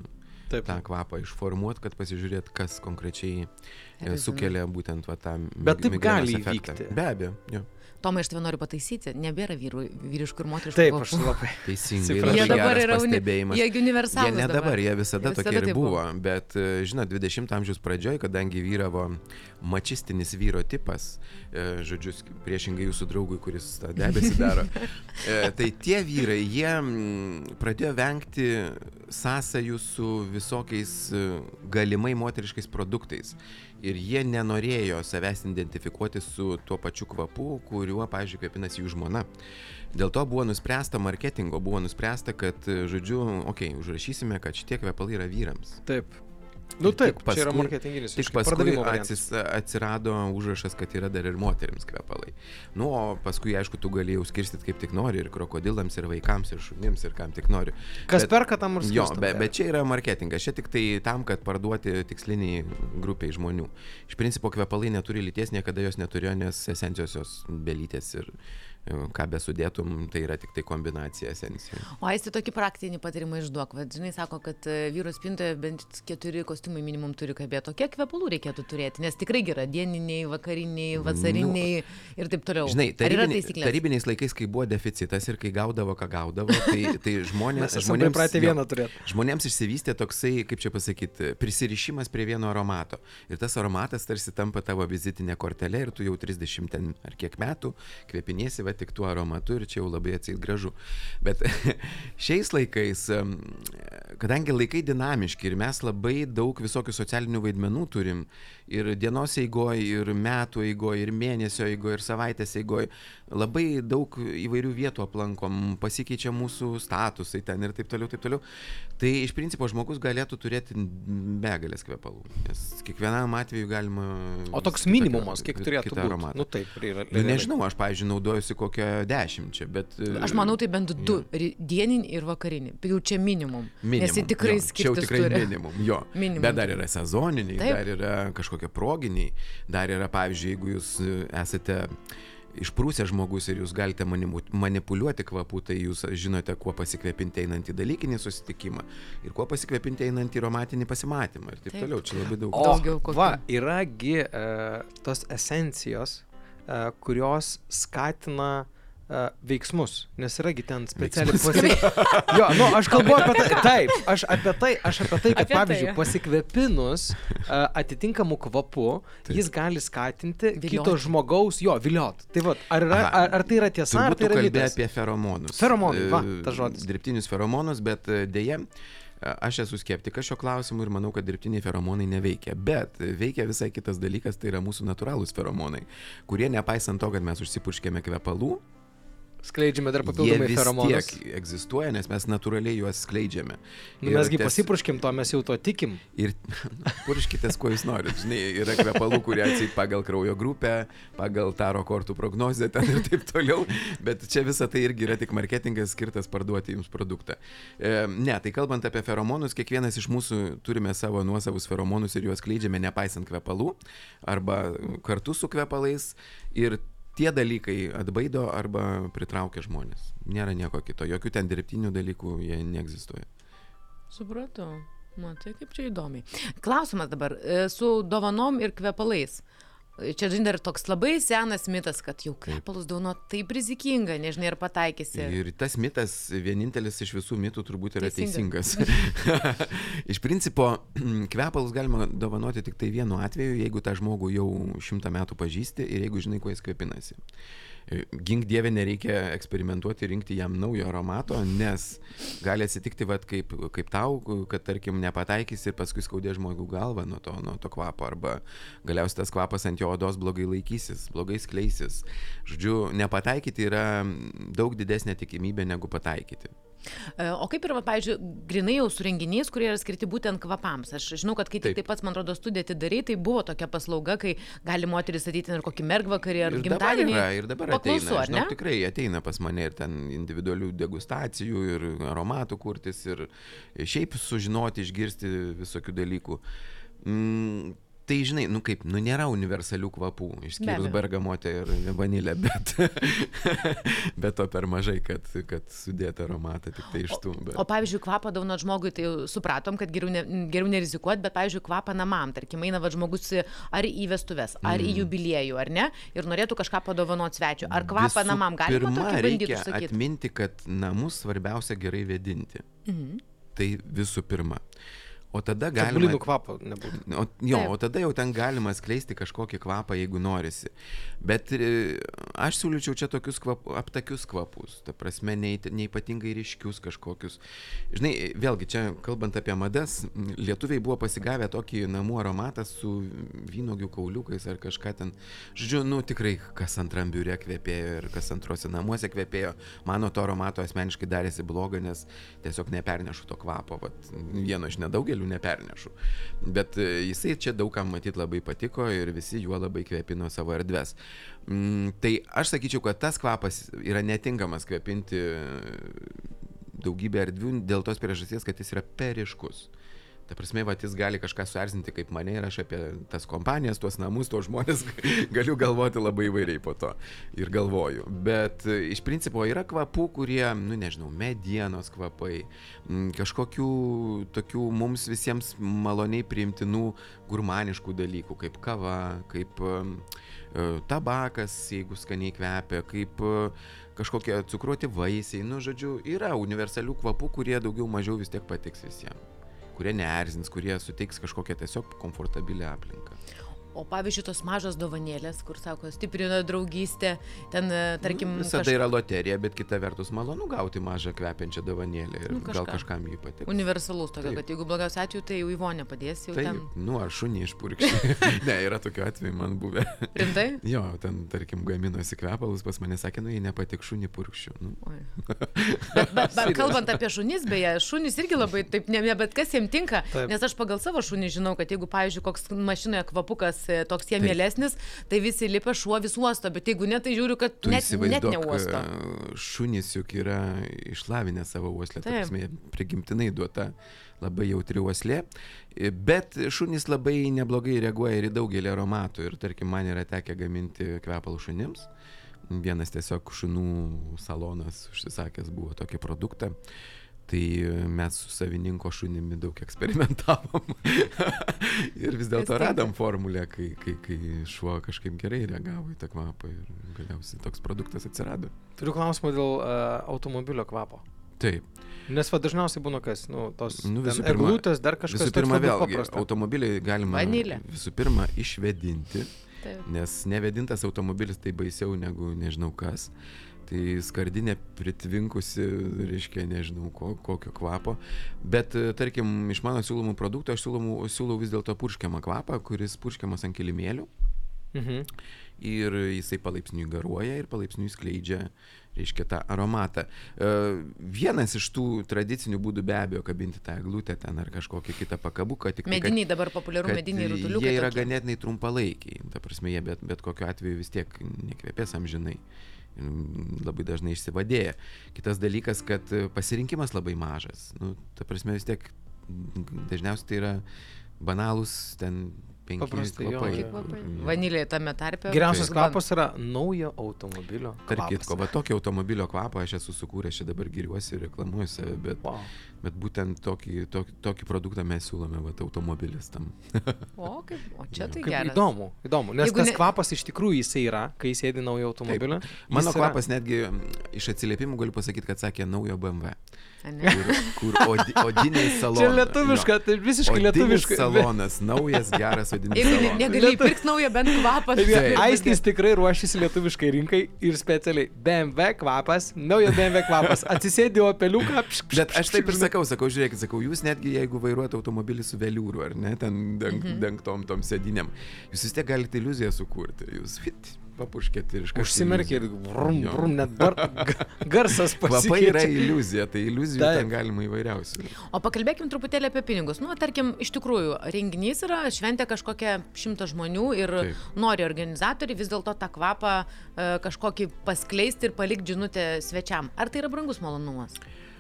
Taip. tą kvapą išformuoti, kad pasižiūrėt, kas konkrečiai e, sukelia būtent va, tą Bet taip gali efektą. įvykti. Be abejo, jo. Tomai, aš tave noriu pataisyti. Nebėra vyrų, vyriškų ir moteriškų Taip, aš labai. Teisingai. Jie dabar yra uni... pastebėjimas. Jie universalūs. Ne dabar, jie visada, Visada tokie ir buvo. buvo. Bet, e, žinot, 20-ojo amžiaus pradžioje, kadangi vyravo mačistinis vyro tipas, e, žodžiu, priešingai jūsų draugui, kuris tą debesį daro, e, tai tie vyrai, jie mm, pradėjo vengti sąsajų su visokiais galimai moteriškais produktais. Ir jie nenorėjo savęs identifikuoti su tuo pačiu kvapu, kuriuo, pavyzdžiui, kvepinasi jų žmona. Dėl to buvo nuspręsta marketingo, buvo nuspręsta, kad, žodžiu, okei, okay, užrašysime, kad šitie kvepalai yra vyrams. Taip. Nu taip, tik čia yra paskui- marketinginis. Tik paskui atsis, atsirado užrašas, kad yra dar ir moteriams kvepalai. Nu, o paskui, aišku, tu galėjai skirstyti kaip tik nori ir krokodilams, ir vaikams, ir šunims, ir kam tik nori. Kas Bet- perka tam Jo, skirsto, be, be bet čia yra marketingas, čia tik tai tam, kad parduoti tiksliniai grupiai žmonių. Iš principo kvepalai neturi lyties, niekada jos neturėjo, nes esencijos jos belytės ir ką besudėtum, tai yra tik tai kombinacija esencijų. O aisti tokį praktinį patarimą išduok. Vad, žinai, sako, kad e, vyro spintoje bent keturi kostiumai minimum turi kabėti. O kiek kvepalų reikėtų turėti? Nes tikrai yra dieniniai, vakariniai, vasariniai ir taip toliau. Nu, Žinai, tarybini, tarybiniais laikais, kai buvo deficitas ir kai gaudavo, ką gaudavo, tai, tai žmonės, pripratę jo. Žmonėms išsivystė toksai, kaip čia pasakyti, prisirišimas prie vieno aromato. Ir tas aromatas tarsi tampa tavo vizitinė kortelė ir tu jau 30 ten ar kiek metų kvepinėsi va tik tuo aromatu ir čia jau labai atseit gražu. Bet šiais laikais, kadangi laikai dinamiški ir mes labai daug visokių socialinių vaidmenų turim ir dienos eigoje, ir metų eigoje, ir mėnesio eigoje, ir savaitės eigoje, labai daug įvairių vietų aplankom, pasikeičia mūsų statusai ten ir taip toliau, taip toliau. Tai iš principo žmogus galėtų turėti begalės kvepalų, nes kiekvienam atveju galima... O toks minimumas, kiek turėtų būti? aromatą. Nu taip, ir yra. Nu, nežinau, aš, pavyzdžiui, naudojusi kokią dešimčią, bet... e, Aš manau, tai bent du. ri- Dieninį ir vakarinį. Jau čia minimum. Minimum, Nes jie tikrai jo, čia jau tikrai turi. minimum, jo. Minimum Bet dar yra sezoniniai, Taip. dar yra kažkokie proginiai, dar yra, pavyzdžiui, jeigu jūs e, esate išprūsę žmogus ir jūs galite manipuliuoti kvapu, tai jūs žinote, kuo pasikvėpinti einant į dalykinį susitikimą ir kuo pasikvėpinti einant į romantinį pasimatymą ir taip, Taip. toliau. Čia labai daug. O, Daugiau kokių? va, yragi uh, tos esencijos, uh, kurios skatina uh, veiksmus, nes yragi ten specialiai pasi... jo, nu, aš kalbu apie tai, taip, aš apie tai, aš apie tai, kad Apie tai, pavyzdžiui, jo. pasikvėpinus uh, atitinkamų kvapų, Taip. jis gali skatinti Vilioti. kito žmogaus, jo, viliot. Tai va, ar, yra, ar, ar tai yra tiesa, ar Turbūt tai tu yra kalbė apie feromonus. Feromonai, va, E, tas žodis. Dirbtinius feromonus, bet dėje aš esu skeptikas šio klausimu ir manau, kad dirbtiniai feromonai neveikia. Bet veikia visai kitas dalykas, tai yra mūsų natūralūs feromonai, kurie nepaisant to, kad mes užsipurškėme kvepalų, Skleidžiame dar jie papildomai feromonus. tiek egzistuoja, nes mes natūraliai juos skleidžiame. Nu, mesgi ties- pasipurškim to, mes jau to tikim. Ir purškitės, kuo jūs norite. Žinai, yra kvepalų, kurie atseit pagal kraujo grupę, pagal taro kortų prognozę ten ir taip toliau. Bet čia visa tai irgi yra tik marketingas skirtas parduoti jums produktą. E, ne, tai kalbant apie feromonus, kiekvienas iš mūsų turime savo nuosavus feromonus ir juos kleidžiame nepaisant kvepalų arba kartu su kvepalais. Ir tie dalykai atbaido arba pritraukia žmonės. Nėra nieko kito. Jokių ten dirbtinių dalykų jie neegzistuoja. Supratau. Matai, kaip čia įdomiai. Klausimas dabar e, su dovanom ir kvepalais. Čia, žinai, dar toks labai senas mitas, kad jau kvepalus dovanot taip rizikinga, nežinai, ar pataikysi. Ir tas mitas, vienintelis iš visų mitų turbūt yra Teisinga. teisingas. iš principo, kvepalus galima dovanoti tik tai vienu atveju, jeigu tą žmogų jau šimtą metų pažįsti ir jeigu žinai, kuo jis kvepinasi. Gink dievė, nereikia eksperimentuoti, rinkti jam naujo aromato, nes gali atsitikti, vat, kaip, kaip tau, kad tarkim nepataikys ir paskui skaudė žmogų galvą nuo to, nuo to kvapo, arba galiausiai tas kvapas ant jo odos blogai laikysis, blogai skleisis. Žodžiu, nepataikyti yra daug didesnė tikimybė negu pataikyti. E, O kaip yra, pavyzdžiui, grinai jau su renginiais, kurie yra skirti būtent kvapams. Aš žinau, kad kai Taip. taip pats, man atrodo, studiją atidarai, tai buvo tokia paslauga, kai gali moteris ateiti ir kokį mergvakarį ar Ir gimtadienį. yra, ir dabar Paklausu, ateina. Žinau, tikrai ateina pas mane ir ten individualių degustacijų, ir aromatų kurtis, ir šiaip sužinoti, išgirsti visokių dalykų. Mm, Tai žinai, nu kaip, nu nėra universalių kvapų, išskyrus bergamotę ir vanilę, bet, bet to per mažai, kad, kad sudėti aromatą tik tai iš tų. Bet... O pavyzdžiui, kvapą daunot žmogui, tai supratom, kad geriau, ne, geriau nerizikuoti, bet pavyzdžiui, kvapą namam, tarkim, eina va žmogus ar į vestuves, ar Mm. į jubiliejų, ar ne, ir norėtų kažką padovanoti svečiu. Ar kvapą Visų namam galima bandyti reikia užsakyti? atminti, kad namus svarbiausia gerai vėdinti. Mhm. Tai visų pirma. O tada galima... blynų kvapo nebūtų. O, jo, Taip. o tada jau ten galima skleisti kažkokį kvapą, jeigu norisi. Bet e, aš siūlyčiau čia tokius kvap, aptakius kvapus, ta prasme, nei- neipatingai ryškius kažkokius. Žinai, vėlgi čia kalbant apie madas, lietuviai buvo pasigavę tokį namų aromatą su vynogių kauliukais ar kažką ten. Žodžiu, nu tikrai kas antram biure kvepėjo ir kas antrose namuose kvepėjo. Mano to aromato asmeniškai darėsi bloga, nes tiesiog nepernešu to kvapo. Vat, vieno iš nedaugelių nepernešu. Bet e, jisai čia daugam matyt labai patiko ir visi juo labai kvepino savo erdves. Mm, tai aš sakyčiau, kad tas kvapas yra netinkamas kvepinti daugybę erdvių dėl tos priežasties, kad jis yra periškus. Ta prasme, va, jis gali kažką suerzinti kaip mane ir aš apie tas kompanijas, tuos namus, tuos žmonės galiu galvoti labai įvairiai po to. Ir galvoju. Bet e, iš principo yra kvapų, kurie, nu nežinau, medienos kvapai, kažkokių tokių mums visiems maloniai priimtinų gurmaniškų dalykų, kaip kava, kaip e, tabakas, jeigu skaniai kvepia, kaip e, kažkokie cukruoti vaisiai. Nu, žodžiu, yra universalių kvapų, kurie daugiau mažiau vis tiek patiks visiems kurie neerzins, kurie suteiks kažkokią tiesiog komfortabilią aplinką. O pavyzdžiui, tos mažos dovanėlės, kur sako, stiprina draugystę, ten, e, tarkim, Visada kaž- yra loterija, bet kita vertus malonu gauti mažą kvepiančią dovanėlę ir Nu, gal kažką. kažkam jį patiks. universalus tokio, Taip. kad jeigu blogiausiu atveju, tai jau į vonę padės, jau Taip, ten. nu ar šunį išpurkšti. ne, yra tokių atvejų man buvę. Rimtai? jo, ten, tarkim, gaminosi kvepalus, pas mane sakė, nu jei nepatik šunį purkščiu. Nu. Bet, bet, bet kalbant apie šunis, beje, šunis irgi labai taip, ne, ne bet kas jiems tinka, Taip. nes aš pagal savo šunį žinau, kad jeigu, pavyzdžiui, koks mašinoje kvapukas toks jiem Taip. mielesnis, tai visi lipa šuo vis uosto, bet jeigu ne, tai žiūriu, kad tu net, net neuosto. e, šunys juk yra išlavinę savo uoslę, ta Taip. prasme, prigimtinai duota labai jautri uoslė, E, bet šunys labai neblogai reaguoja ir į daugelį aromatų ir tarkim man yra tekę gaminti kvepalų šunims. Vienas tiesiog šunų salonas užsisakęs buvo tokį produktą. Tai mes su savininko šunimi daug eksperimentavom. ir vis dėlto tinka? radom formulę, kai, kai, kai šuo kažkaip gerai reagavo į tą kvapą ir galiausiai toks produktas atsirado. Turiu klausimą dėl uh, automobilio kvapo. Taip. Nes va dažniausiai būna kas, nu, tos Nu, pirma- eglutės, dar kažkas Visų pirma, vėlgi, automobiliai galima Vanilė. visų pirma išvedinti, Taip. nes nevedintas automobilis tai baisiau negu nežinau kas. Tai skardinė pritvinkusi, reiškia, nežinau ko, kokio kvapo. Bet, e, tarkim, iš mano siūlomų produktų aš siūlomų, siūlau vis dėlto purškiamą kvapą, kuris purškiamas ant kilimėlių. Mhm. ir jisai palaipsniui garuoja ir palaipsniui skleidžia, reiškia, tą aromatą. E, Vienas iš tų tradicinių būdų be abejo kabinti tą eglutę ten ar kažkokį kitą pakabuką. Tik tai, kad- Mediniai dabar populiaru, kad mediniai rutuliukai. Jie yra tokie. ganėtinai trumpalaikiai. Ta prasme, jie bet, bet kokiu atveju vis tiek nekvėpės amžinai. Ir Labai dažnai išsivadėja. Kitas dalykas, kad pasirinkimas labai mažas. Nu, ta prasme, vis tiek dažniausiai tai yra banalus ten penki Paprastai, kvapai. jo. Kvapai. Jo. Vanilė tame tarpe. Geriausias Ban- kvapas yra naujo automobilio. Tarp kvapas. kitko, va tokį automobilio kvapą aš esu sukūręs, čia dabar giriuosi ir reklamuoju save, bet, Wow. bet būtent tokį, tokį, tokį produktą mes siūlome va, automobilistam. O, kaip, o čia tai Kaip geras. įdomu, įdomu. Nes Jeigu tas ne- kvapas iš tikrųjų jisai yra, kai sėdi naujo automobilio. Mano Jis yra- kvapas netgi mm, iš atsiliepimų galiu pasakyti, kad sakė naujo BMW? Kur, kur odi, odiniai salonai. Čia lietuviška, tai visiškai lietuviška. salonas, naujas geras odinis Jeigu negali įpirkti naują bent kvapą, tai- Aistis tikrai ruošiasi lietuviškai rinkai ir specialiai BMW kvapas, naujas BMW kvapas, atsisėdi opeliuką. pš, pš, Bet aš taip ir sakau, sakau, žiūrėkit, sakau, jūs netgi jeigu vairuojate automobilį su veliūru, ar ne, ten Mhm. dengtom tom sėdinėm, jūs vis tiek galite iliuziją sukurti. Jūs fit, papuškėt ir iš karto Užsimerkia ir vrum, vrum, net bar, garsas Kvapai yra pasikeičia. iliuzija, tai iliuzijų Taip. ten galima įvairiausių. O pakalbėkim truputėlį apie pinigus. Nu, tarkim, iš tikrųjų, renginys yra, šventė kažkokia šimta žmonių ir Taip. Taip. nori organizatoriai vis dėlto tą kvapą e, kažkokį paskleisti ir palikti žinutę svečiam. Ar tai yra brangus malonumas?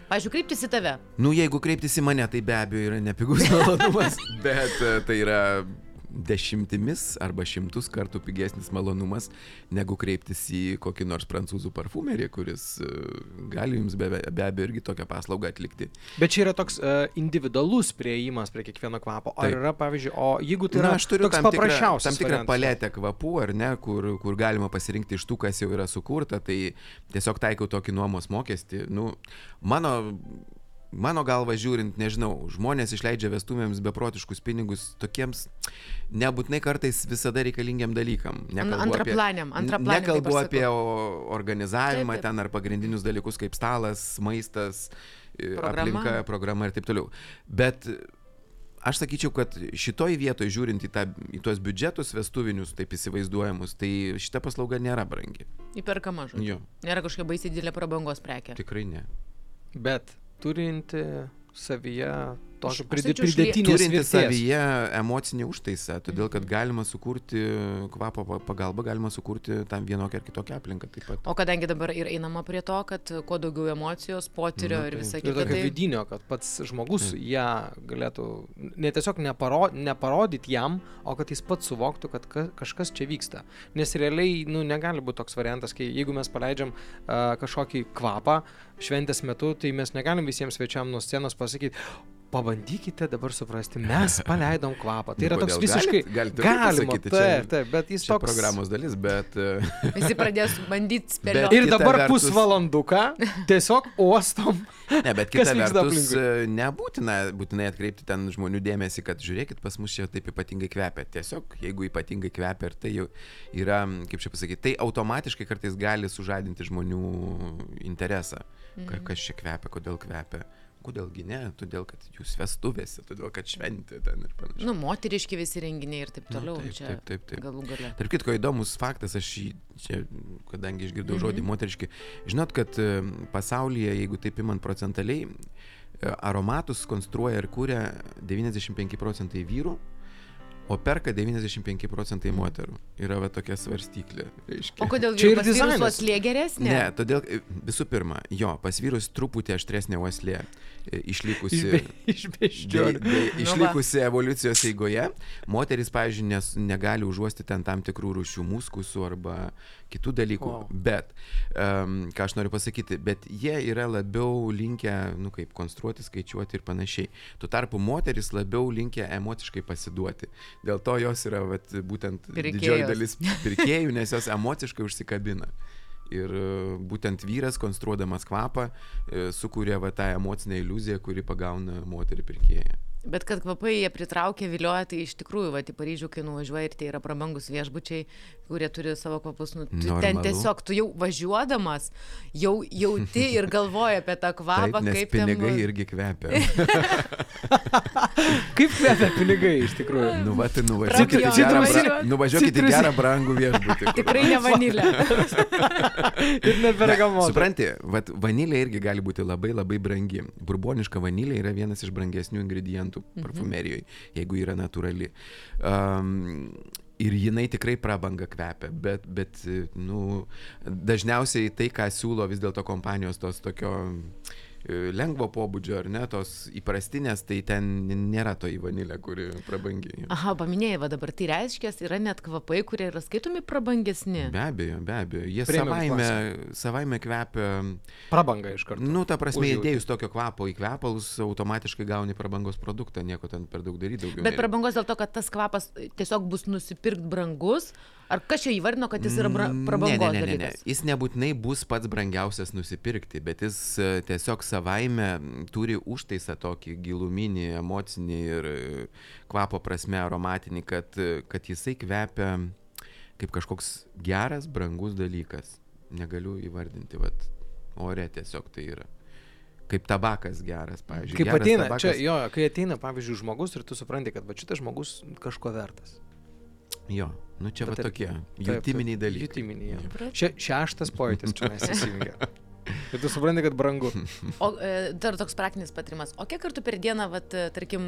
Pavyzdžiui, kreiptis į tave. Nu, jeigu kreiptis į mane, tai be abejo yra nepigus malonumas, bet e, tai yra dešimtimis arba šimtus kartų pigesnis malonumas, negu kreiptis į kokį nors prancūzų parfumerį, kuris e, gali jums be, be abejo irgi tokią paslaugą atlikti. Bet čia yra toks uh, individualus prieimas prie kiekvieno kvapo. Ar Taip. yra, pavyzdžiui, o jeigu tai yra Na, toks tam paprasčiausias tam tikrą paletę kvapų, ar ne, kur, kur galima pasirinkti iš tų, kas jau yra sukurta, tai tiesiog taikau tokį nuomos mokestį. Nu, mano, mano galva žiūrint, nežinau, žmonės išleidžia vestuvėms beprotiškus pinigus tokiems nebūtinai kartais visada reikalingiam dalykam. Antraplaniam, antraplaniam. Nekalbu apie organizavimą Taip, taip. ten ar pagrindinius dalykus kaip stalas, maistas, e, Programa. aplinka, programa ir taip toliau. Bet aš sakyčiau, kad šitoj vietoje žiūrint į, tą, į tuos biudžetus vestuvinius, taip įsivaizduojamus, tai šita paslauga nėra brangi. Įperkama žodžiu. Nėra kažkokia baisiai didelė prabangos prekė. tikrai ne. Bet turinti savyje tokį Aš pridė, sakyčiau, šlie- pridėtinės Turinti savyje emocinį užtaisą, todėl kad Mhm. galima sukurti kvapo pa- pagalba, galima sukurti tam vienokią ar kitokią aplinką taip pat. O kadangi dabar ir einama prie to, kad kuo daugiau emocijos, potyrio Nu, ir tai- visa Ir kita, tokio tai vidinio, kad pats žmogus Taip. ją galėtų ne tiesiog neparo, neparodyti jam, o kad jis pats suvoktų, kad ka, kažkas čia vyksta. Nes realiai nu, negali būti toks variantas, kai jeigu mes paleidžiam uh, kažkokį kvapą šventės metu, tai mes negalim visiems svečiam nuo scenos pasakyti, pabandykite dabar suprasti, mes paleidom kvapą. Tai Nu, yra toks visiškai... Galit- galit ir taip galima, pasakyti, taip, taip, bet jis toks... programos dalis, bet e, visi pradės bandyti spėlioti. Ir dabar vertus- pusvalanduką tiesiog uostom. Ne, bet kita vertus, aplinkui? e, nebūtina būtinai atkreipti ten žmonių dėmesį, kad žiūrėkit, pas mus čia taip ypatingai kvepia. Tiesiog, jeigu ypatingai kvepia ir tai jau yra, kaip čia pasakyti, tai automatiškai kartais gali sužadinti žmonių interesą. Ka, kas čia kvepia, kodėl kvepia. Kodėlgi ne, todėl kad jūs vestuvėse, todėl kad šventė ten ir panašiai. Nu, moteriški visi renginiai ir taip Nu, toliau. taip, čia taip, taip, taip. Galų gale. Tarp kitko įdomus faktas, aš jį, čia, kadangi išgirdau žodį Mhm. moteriški, žinot, kad e, pasaulyje, jeigu taip imant procentaliai, e, aromatus konstruoja ir kūrė 95 procentai vyrų, o perka 95 procentai moterų. Yra va tokia svarstyklė. Reiškia. O kodėl Čia ir pas vyrus dizainas. uoslė geresnė? Ne, todėl e, visų pirma, jo, pas vyrus truputį aštresnė uoslė e, išlikusi. Iš Dėl, beždžionių. dėl, Nu išlikusi evoliucijos eigoje, moteris, pavyzdžiui, nes, negali užuosti ten tam tikrų rūšių muskusų arba kitų dalykų. Wow. Bet, um, ką aš noriu pasakyti, bet jie yra labiau linkę, nu kaip, konstruoti, skaičiuoti ir panašiai. Tuo tarpu moteris labiau linkę emociškai pasiduoti. Dėl to jos yra vat, būtent Pirkėjos. didžioji dalis pirkėjų, nes jos emociškai užsikabina. Ir e, būtent vyras, konstruodamas kvapą, e, sukuria va tą emocinę iliuziją, kuri pagauna moterį pirkėją. Bet kad kvapai jie pritraukia, vilioja, tai iš tikrųjų, va, į Paryžių, kai nuvažiuoji ir tai yra prabangus viešbučiai, kurie turi savo kvapus, nu, tu ten Normalu. tiesiog, tu jau važiuodamas, jau jauti ir galvoji apie tą kvapą, Taip, kaip pinigai ten... irgi kvepia. Kaip kvepia pinigai iš tikrųjų? nu, va, tai nuvažiuokit, į Prabijo, gerą, bra... nuvažiuokit į gerą brangų viešbutį. kur Tikrai ne vanilė. Ir nebergamota. Supranti, vat, vanilė irgi gali būti labai labai brangi. Burboniška vanilė yra vienas iš brangesnių ingredientų parfumerijoje, jeigu yra natūrali. Um, Ir jinai tikrai prabanga kvepia, bet, bet nu, dažniausiai tai, ką siūlo vis dėlto kompanijos tos tokio e, lengvo pobūdžio ar ne, tos įprastinės, tai ten nėra to į vanilę, kuri prabangi. Aha, paminėjai, va dabar tai reiškia, yra net kvapai, kurie yra skaitomi prabangesni. Be abejo, be abejo. Jie Premium savaime, savaime kvepia Prabanga iš karto. Nu, ta prasme, Užjauti. įdėjus tokio kvapo į kvepalus, automatiškai gauni prabangos produktą, nieko ten per daug daryti daugiau. Bet prabangos dėl to, kad tas kvapas tiesiog bus nusipirkt brangus, ar kas čia įvardino, kad jis yra bra Mm, prabangos ne, ne, ne, ne, ne. Jis nebūtinai bus pats brangiausias nusipirkti, bet jis e, tiesiog savaime turi užtaisą tokį giluminį, emocinį ir e, kvapo prasme aromatinį, kad, e, kad jisai kvepia kaip kažkoks geras, brangus dalykas. Negaliu įvardinti, vat, ore tiesiog tai yra. Kaip tabakas geras, pavyzdžiui. Kaip Geras ateina, tabakas- čia, jo, kai ateina, pavyzdžiui, žmogus ir tu supranti, kad va šitas žmogus kažko vertas. Jo, nu čia va tokie jutiminiai dalykai. Jutiminiai. Še, šeštas pojūtis čia mes įsijungia. Ir tu supranti, kad brangu. O e, dar toks praktinis patarimas. O kiek kartų per dieną, vat, e, tarkim,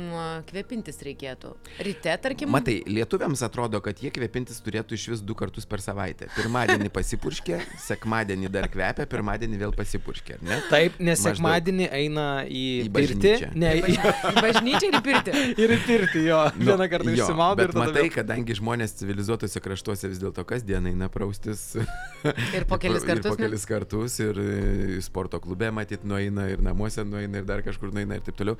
kvėpintis reikėtų? Ryte, tarkim. Matai, lietuviams atrodo, kad jie kvepintis turėtų iš vis du kartus per savaitę. Pirmadienį pasipurškė, sekmadienį dar kvepia, pirmadienį vėl pasipurškė, ar ne? Taip, nes Maždaug. sekmadienį eina į, Į pirtį. Ne, į, bažnyčią ir į pirtį. ir į pirtį, jo. Nu, Vieną kartą išsimaudo ir bet tada matai, vėl. kadangi žmonės civilizuotose kraštuose vis dėlto kasdien eina praustis. Ir po kelis Ir kartus. po ne? kelis kartus ir sporto klube matyt nueina, ir namuose nueina, ir dar kažkur nueina ir taip toliau.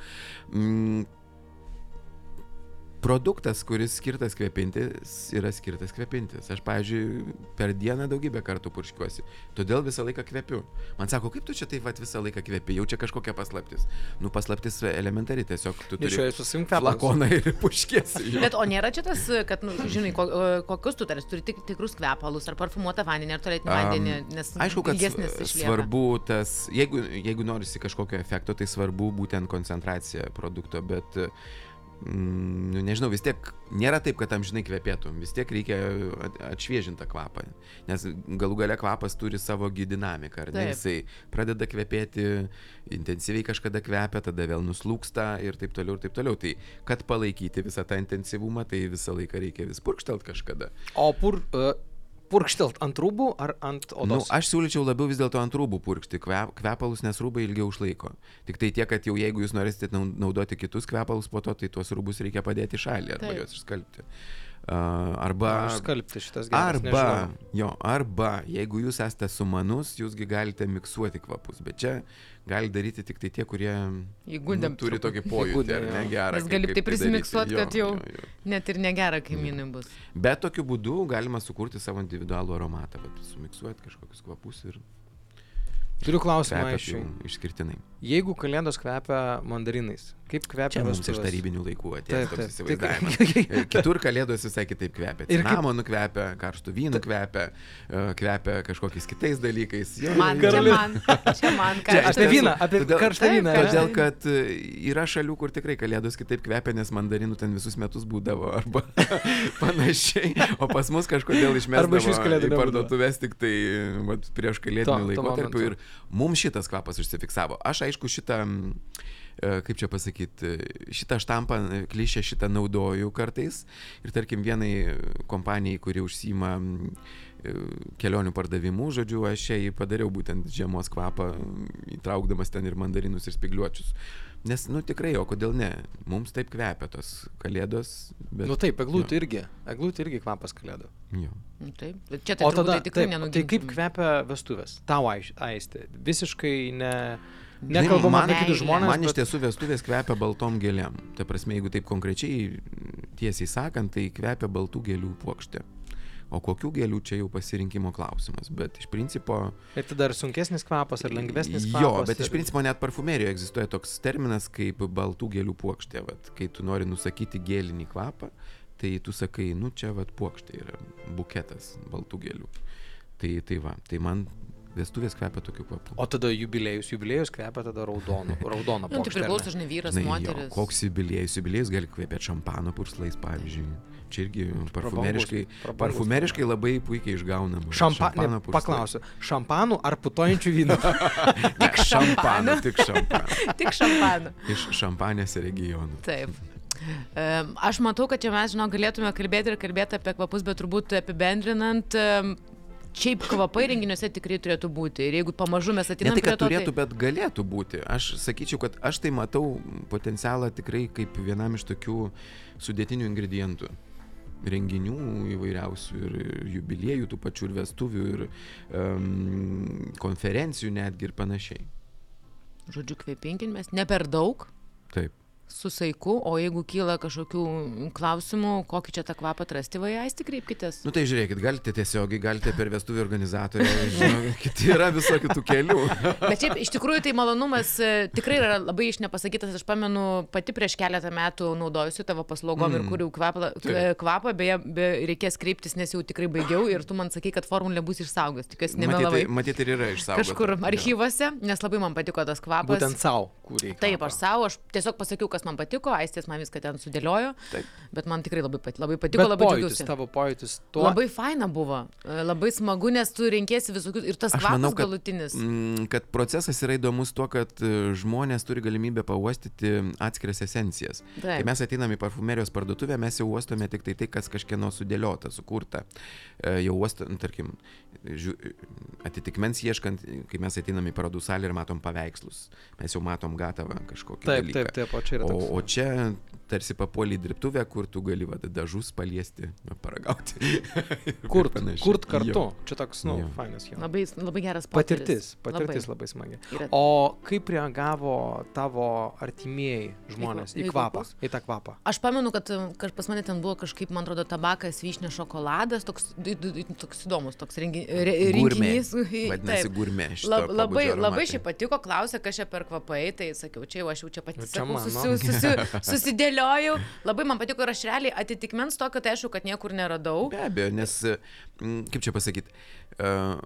Produktas, kuris skirtas kvepintis, yra skirtas kvepintis. Aš, pavyzdžiui, per dieną daugybę kartų purškiuosi. Todėl visą laiką kvepiu. Man sako, kaip tu čia taip vat, visą laiką kvepi, jau čia kažkokia paslaptis. Nu, paslaptis elementari, tiesiog tu turi Nešioji su savim kvepalus. flakoną ir puškėsi. Bet o nėra čia tas, kad, nu, žinai, ko, kokius tu tarsi turi tik, tikrus kvepalus, ar parfumuotą vandenį, ar Am, vandenį, nes Aišku, kad svarbu tas, jeigu, jeigu norisi kažkokio efekto, tai svarbu būtent koncentracija produkto, bet, mm, nu, nežinau, vis tiek nėra taip, kad amžinai kvepėtum, vis tiek reikia at- atšviežintą kvapą, nes galų gale kvapas turi savo dinamiką, ar ne, Taip. jisai pradeda kvepėti, intensyviai kažkada kvepia, tada vėl nuslūksta ir taip toliau ir taip toliau. Tai kad palaikyti visą tą intensyvumą, tai visą laiką reikia vis purkštelt kažkada. O pur, uh, purkštelt ant rūbų ar ant Nu, odos? aš siūlyčiau labiau vis dėlto ant rūbų purkšti kvep, kvepalus, nes rūbai ilgiau išlaiko. Tik tai tiek, kad jau jeigu jūs norėsite nau- naudoti kitus kvepalus po to, tai tuos rūbus reikia padėti šalį arba Taip. juos išskalbti. Uh, arba... Aš skalbti šitas geras. Arba, nežinau. jo, arba, jeigu jūs esate sumanus, jūsgi galite miksuoti kvapus, bet čia gali daryti tik tai tie, kurie Įgudę nu, turi tokį pojūtį, ar ne jo. gerą. Nes gali taip tai daryti. prisimiksuot, kad jau- jo, jo. Net ir negera kaimynui bus. Bet tokiu būdu galima sukurti savo individualų aromatą, sumiksuoti kažkokius kvapus ir Turiu klausimą iš jų. išskirtinai. Jeigu kalėdos kvepia mandarinais, kaip kvepia Čia mums iš tarybinių laikų atėjo toks įsivaizdavimas. Kitur kalėdos visai kitaip kvepia. Ir Cinamonu kvepia, karštų vynų kvepia, e, kvepia kažkokiais kitais dalykais. Jo, Man, čia man, čia man, aš Apie vyną, apie todėl- karštą vyną. Todėl, kad e, yra šalių, kur tikrai kalėdos kitaip kvepia, nes mandarinų ten visus metus būdavo arba panašiai, o pas mus kažkodėl kalėdų į parduotuvės tik tai e, vat, prieš kalėdinį laikotarpį ir mums šitas kvapas užsifiksavo. Aš aišku šitą, e, kaip čia pasakyti, šitą štampą, e, klišę šitą naudoju kartais ir tarkim vienai kompanijai, kuri užsima e, kelionių pardavimų, žodžiu, aš jai padariau būtent žiemos kvapą, įtraukdamas ten ir mandarinus ir spigliuočius. Nes, nu tikrai, o kodėl ne? Mums taip kvepia tos kalėdos. Bet, Nu taip, eglutė jo, irgi. Eglutė irgi kvapas kalėdų. Jo. Nu, Taip, bet čia tai O turbūt tada, tai tikrai taip, tai kaip kvepia vestuvės? Tau aisti. Visiškai ne... Nekalbam man- apie kitus žmonės. Man iš bet- tiesų vestuvės kvepia baltom gėlėm. Ta prasme, jeigu taip konkrečiai tiesiai sakant, tai kvepia baltų gėlių puokštė. O kokių gėlių čia jau pasirinkimo klausimas. Bet iš principo... Ir tada ar sunkesnis kvapas, ar lengvesnis kvapas. Jo, bet iš ir- principo net parfumerijoje egzistuoja toks terminas kaip baltų gėlių puokštė. Vat, kai tu nori nusakyti gėlinį kvapą, tai tu sakai, nu čia vat puokštė yra buketas baltų gėlių. Tai, tai va, tai man vestuvės kvepia tokiu kvapu. O tada jubiliejus. Jubiliejus kvepia tada raudonu. Raudona Nu, tai priklauso, žinai, vyras, Žinai, jo, moteris. koks jubiliejus, jubiliejus gali kvepėti šampano purslais, pavyzdžiui. Čia irgi parfumeriškai, prabangus. parfumeriškai labai puikiai išgaunama. Šampa... Šampano purslai. paklausiu. Šampanų ar putojančių vynų? Tik šampano. Tik šampano. Tik šampanu. Iš šampanės regionų. Taip. Aš matau, kad čia mes, žinau, galėtume kalbėti ir kalbėti apie kvapus, bet turbūt apibendrinant, šiaip kvapai renginiuose tikrai turėtų būti. Ir jeigu pamažu mes Ne ateiname tai, kad to, turėtų, bet galėtų būti. Aš sakyčiau, kad aš tai matau potencialą tikrai kaip vienam iš tokių sudėtinių ingredientų. Renginių įvairiausių ir jubiliejų, tų pačių ir vestuvių, ir um, konferencijų netgi ir panašiai. žodžiu, kvepinkimės, ne per daug, Taip. Su saiku, o jeigu kyla kažkokių klausimų, kokį čia tą kvapą atrasti, vai aisti kreipkitės. Nu tai žiūrėkit, galite tiesiogiai, galite per vestuvių organizatorių, žinokit, yra visokių tų kelių. Bet šiaip iš tikrųjų tai malonumas e, tikrai yra labai iš nepasakytas. Aš pamenu, pati prieš keletą metų naudojusi tavo paslaugom mm. ir kurių kvapą, Taip. kvapą beje, be, reikės kreiptis, nes jau tikrai baigiau ir tu man sakai, kad formulė bus išsaugos. Tikiuosi, nemelavai. Matyt, ir yra išsaugota. Kažkur Jo. archyvose, nes labai man patiko tas kvapas. Būtent savo kūrė. Taip, aš savo, aš tiesiog pasakiau, kas kas man patiko, aistės man viską ten sudėliojo, Taip. bet man tikrai labai, pat, labai patiko, Bet labai pojūtis, džiaugiausi. tavo pojūtis tuo. Labai faina buvo, e, labai smagu, nes tu renkėsi visokius ir tas kvapas galutinis. Mm, kad procesas yra įdomus tuo, kad e, žmonės turi galimybę pauostyti atskiras esencijas. Kai Taip. mes ateiname į parfumerijos parduotuvę, mes jau uostome tik tai tai, kas kažkieno sudėliota, sukurta. E, Jau uostam, tarkim, žiū, atitikmens ieškant, kai mes ateiname į parodų salę ir matom paveikslus, mes jau matom gatavą kažkokį. Taip, dalyką. taip, taip, o čia yra O, o čia tarsi papuolį į dirbtuvę, kur tu gali va, dažus paliesti, paragauti. Ir Kurt, kurt kartu. Jo. Čia toks, nu, Jo. fainas jo. Labai, labai geras Patirtis, potyris. patirtis labai, labai smagi. O kaip reagavo tavo artimieji žmonės į į kvapą, į tą kvapą? Aš pamenu, kad um, kaž- pas mane ten buvo kažkaip, man atrodo, tabakas, vyšnė, šokoladas, toks, toks įdomus, toks rengi, re, renginys. Vadinasi, Taip. gurmė. Lab, labai, labai šiaip patiko, klausė, kas čia per kvapai, tai sakiau, čia jau aš jau čia pati Nu, mano. susi, susi, susidėliojau. Labai man patiko ir aš realiai atitikmens to, kad aišku, kad niekur neradau. Be abejo, nes, mm, kaip čia pasakyti, uh,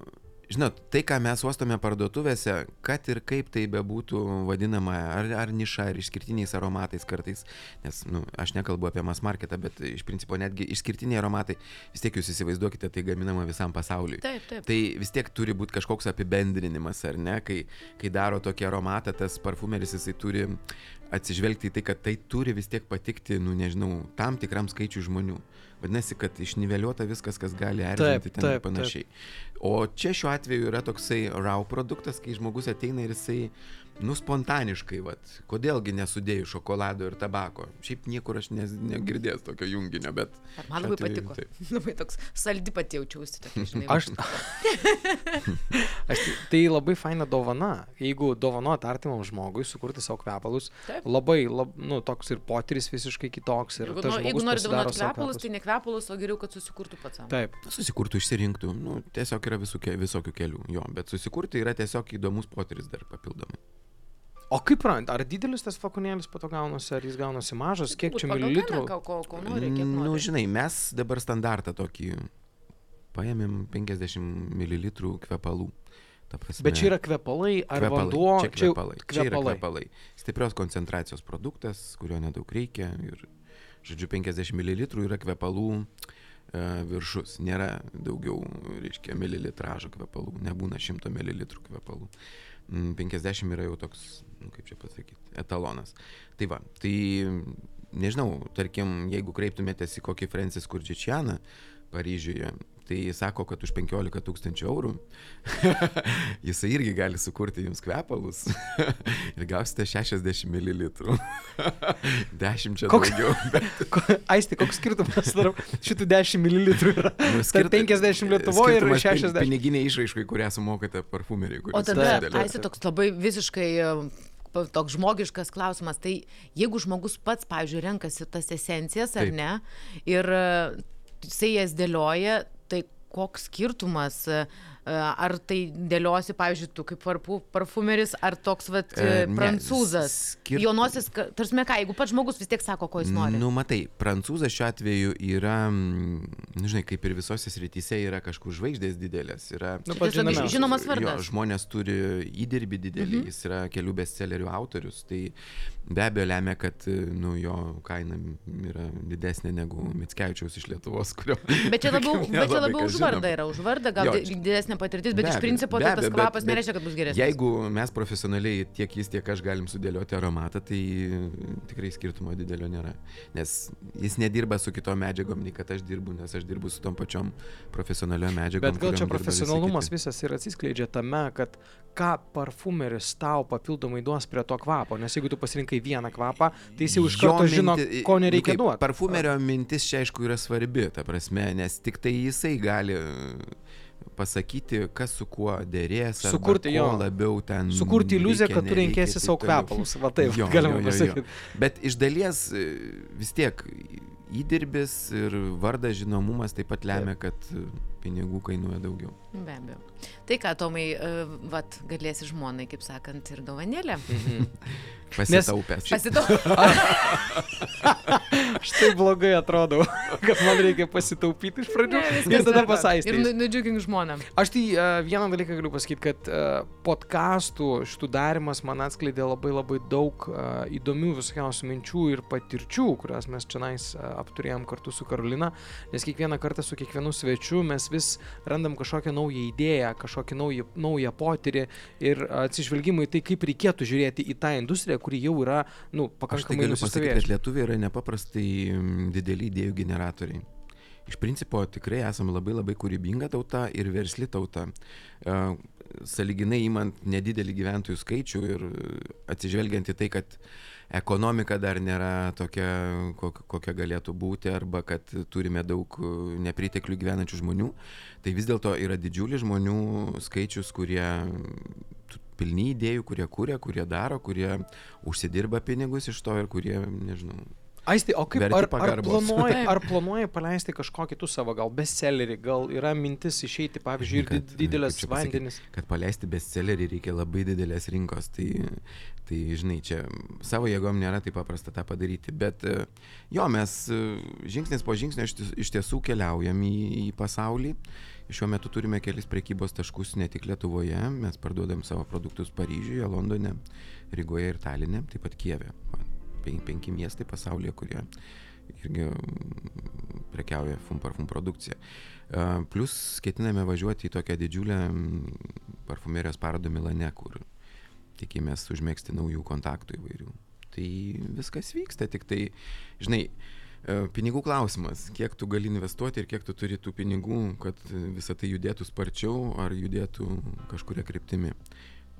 žinot, tai, ką mes uostome parduotuvėse, kad ir kaip tai bebūtų vadinama, ar, ar niša, ar išskirtiniais aromatais kartais, nes, na, nu, aš nekalbu apie mass marketą, bet iš principo netgi išskirtiniai aromatai, vis tiek jūs įsivaizduokite, tai gaminama visam pasauliui. Taip, taip. Tai vis tiek turi būti kažkoks apibendrinimas, ar ne, kai, kai daro tokį aromatą, tas parfumeris jisai turi atsižvelgti į tai, kad tai turi vis tiek patikti, nu nežinau, tam tikram skaičiui žmonių. Vadinasi, kad išniveliuota viskas, kas gali erzinti Taip, ten ir taip, panašiai. O čia šiuo atveju yra toksai raw produktas, kai žmogus ateina ir jisai, nu, spontaniškai, vat, kodėlgi nesudėjus šokolado ir tabako. Šiaip niekur aš nes, negirdėjęs tokio junginio, bet... Bet man labai atveju patiko. taip. Labai toks saldi pati jaučiausi. tokia, žinai, Aš. aš tai- tai labai faina dovana. Jeigu dovanot artimam žmogui, sukurti savo kvepalus, Taip. labai, lab, nu, toks ir potyris visiškai kitoks. Ir Jeigu, nor, jeigu nori sau kvepalus, kvepalus. tai ne kvepalus, o geriau, kad susikurtų pats. sau. Taip. Susikurtų, išsirinktų, nu, tiesiog yra visų, ke- visokių kelių, jo, bet susikurti yra tiesiog įdomus potyris dar papildomai. O kaip rand, ar didelis tas flakonėlis po to gaunasi, ar jis gaunasi mažas, kiek čia Pagal mililitrų? Ko, ko, ko nori, kiek Nu, nori. žinai, mes dabar standartą tokį paėmėm 50 ml kvepalų. Prasme, Bet čia yra kvepalai, ar kvepalai, vanduo? Čia jau kvepalai. Čia yra kvepalai. Stiprios koncentracijos produktas, kurio nedaug reikia. Ir, žodžiu, 50 ml yra kvepalų e, viršus. Nėra daugiau, reiškia, mililitražo kvepalų. Nebūna 100 ml kvepalų. Mm, 50 yra jau toks, nu, kaip čia pasakyti, etalonas. Tai va, tai nežinau, tarkim, jeigu kreiptumėtės į kokį Francis Kurčičianą Paryžiuje, tai sako, kad už 15 tūkstančių eurų jisai irgi gali sukurti jums kvepalus ir gausite 60 ml. 10 čia Koks- daugiau. Bet, Aisti, koks skirtumas tarp šitų 10 ml yra? nu, Tarp 50 Lietuvoje ir skirtumas pin- 60. Piniginiai išraiškai, kurią sumokate parfumeriai. O tada. Aisi, toks labai visiškai e, toks žmogiškas klausimas. Tai jeigu žmogus pats, pavyzdžiui, renkasi tas esencijas ar Taip. ne, ir e, jisai jas dėlioja, koks skirtumas, ar tai dėliosi, pavyzdžiui, tu kaip parfu, parfumeris, ar toks vat, E, e, ne, prancūzas. skirt- Jaunosis, ka- tarsi ką, jeigu pats žmogus vis tiek sako, ko jis nori. Nu, matai, prancūzas šiuo atveju yra, mm, nu, žinai, kaip ir visose srityse yra kažkur žvaigždės didelės. Yra, Nu, pats žinomas Jo, vardas. žmonės turi įdirbį didelį, mhm. jis yra kelių bestsellerių autorius, tai be abejo lemia, kad nu, jo kaina yra didesnė negu Mitskevičiaus iš Lietuvos, kurio. Bet čia labiau, bet čia labiau už vardą yra, už vardą gal Jo, di- didesnė patirtis, bet Be iš principo be tai tas bet- kvapas bet nereiškia, kad bus geresnis. Jeigu mes profesionaliai tiek jis, tiek aš galim sudėlioti aromatą, tai tikrai skirtumo didelio nėra. Nes jis nedirba su kitom medžiagom, nei kad aš dirbu, nes aš dirbu su tom pačiom profesionaliom medžiagom. Bet gal čia profesionalumas visas ir atsiskleidžia tame, kad ką parfumeris tau papildomai duos prie to kvapo. Nes jeigu tu pasirinkai vieną kvapą, tai jis jau iš karto žino, minti- ko nu nereikia kaip, duoti. Parfumerio mintis čia aišku yra svarbi, ta prasme, nes tik tai jisai gali pasakyti, kas su kuo dėrės, Sukurti jo. labiau ten. Sukurti iliuziją, kad tu renkėsi savo kvepalus. Va taip, Jo, galima jo, jo, jo. pasakyti. Bet iš dalies e, vis tiek įdirbis ir vardas žinomumas taip pat lemia, kad e, pinigų kainuoja daugiau. Be abejo. Tai ką, Tomai, uh, vat, galėsi žmonai, kaip sakant, ir dovanėlę. Pasitaupęs. Pasitau. Aš taip blogai atrodau, kad man reikia pasitaupyti iš pradžių Ne, ir tada pasaisti. Ir nu- nudžiugink šaunuolė. Aš tai uh, vieną dalyką galiu pasakyti, kad uh, podkastų šitų darimas man atskleidė labai labai daug uh, įdomių visokiausių minčių ir patirčių, kurias mes čia nais uh, apturėjom kartu su Karolina, nes kiekvieną kartą su kiekvienu svečiu mes vis randam kažkokią naują idėją, kažkokį naują, naują potyrį ir atsižvelgimą į tai, kaip reikėtų žiūrėti į tą industriją, kuri jau yra, nu, Aš tai pakankamai galiu pasakyti, kad lietuviai yra nepaprastai mm, dideli idėjų generatoriai. Iš principo tikrai esame labai labai kūrybinga tauta ir versli tauta. E, Saliginai įmant nedidelį gyventojų skaičių ir atsižvelgiant į tai, kad ekonomika dar nėra tokia, kok- kokia galėtų būti, arba kad turime daug nepriteklių gyvenančių žmonių, tai vis dėlto yra didžiulis žmonių skaičius, kurie pilni idėjų, kurie kūrė, kurie daro, kurie užsidirba pinigus iš to ir kurie, nežinau, Aisti, o kaip ar, ar, planuoji, ar planuoji paleisti kažkokį tu savo gal bestsellerį, gal yra mintis išeiti, pavyzdžiui, ir Kad, did- didelės pasakyt, vandenis. kad paleisti bestsellerį reikia labai didelės rinkos, tai, tai žinai, čia savo jėgom nėra taip paprasta tą padaryti, bet e, jo, mes e, žingsnis po žingsnio iš tiesų keliaujam į, į pasaulį. Šiuo metu turime kelis prekybos taškus ne tik Lietuvoje, mes parduodam savo produktus Paryžiuje, Londone, Rygoje ir Taline, taip pat Kieve. Penki miestai pasaulyje, kurie irgi mm, prekiauja fum parfum produkciją. E, Plus ketiname važiuoti į tokią didžiulę mm, parfumerijos parodą Milane, kur tikimės užmėgsti naujų kontaktų įvairių. Tai viskas vyksta, tik tai, žinai, e, pinigų klausimas, kiek tu gali investuoti ir kiek tu turi tų pinigų, kad visą tai judėtų sparčiau ar judėtų kažkuria kryptimi.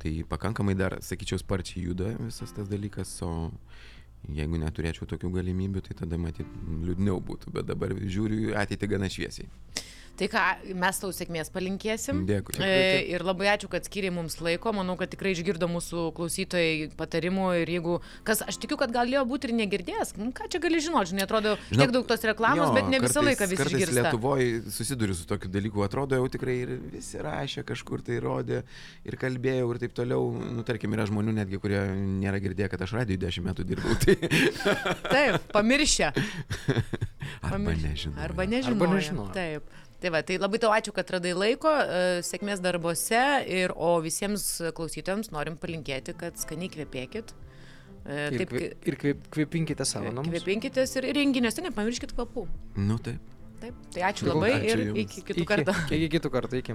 Tai pakankamai dar, sakyčiau, sparčiai juda visas tas dalykas, o jeigu neturėčiau tokių galimybių, tai tada matyt liūdniau būtų, bet dabar žiūriu į ateitį gana šviesiai. Tai ką, mes tau sėkmės palinkėsim. Dėkui. E, ir labai ačiū, kad skiriai mums laiko. Manau, kad tikrai išgirdo mūsų klausytojai patarimų ir jeigu, kas, aš tikiu, kad galėjo būti ir negirdėjęs, nu, ką čia gali žinoti, žinai, atrodo, Žinok, tiek daug tos reklamos, jo, bet ne visą kartais- laiką visi kartais išgirsta. Lietuvoje susiduriu su tokiu dalyku, atrodo jau tikrai ir visi rašė kažkur tai rodė ir kalbėjau ir taip toliau. Nu, tarkim, yra žmonių netgi, kurie nėra girdėję, kad aš radijui 10 metų dirbau. Tai Taip, pamiršę. arba nežinau. Arba nežinau. Taip. Tai va, tai labai tau ačiū, kad radai laiko, e, sėkmės darbuose ir o visiems klausytojams norim palinkėti, kad skaniai kvepėkit. E, Ir, Taip, ir kvep, kvepinkite savo namus. kvepinkitės ir renginiuose nepamirškit kvapų. Nu taip. Taip, tai ačiū Ačiū labai ir jums. iki kitų Iki- kartų. Iki kitų kartų, iki.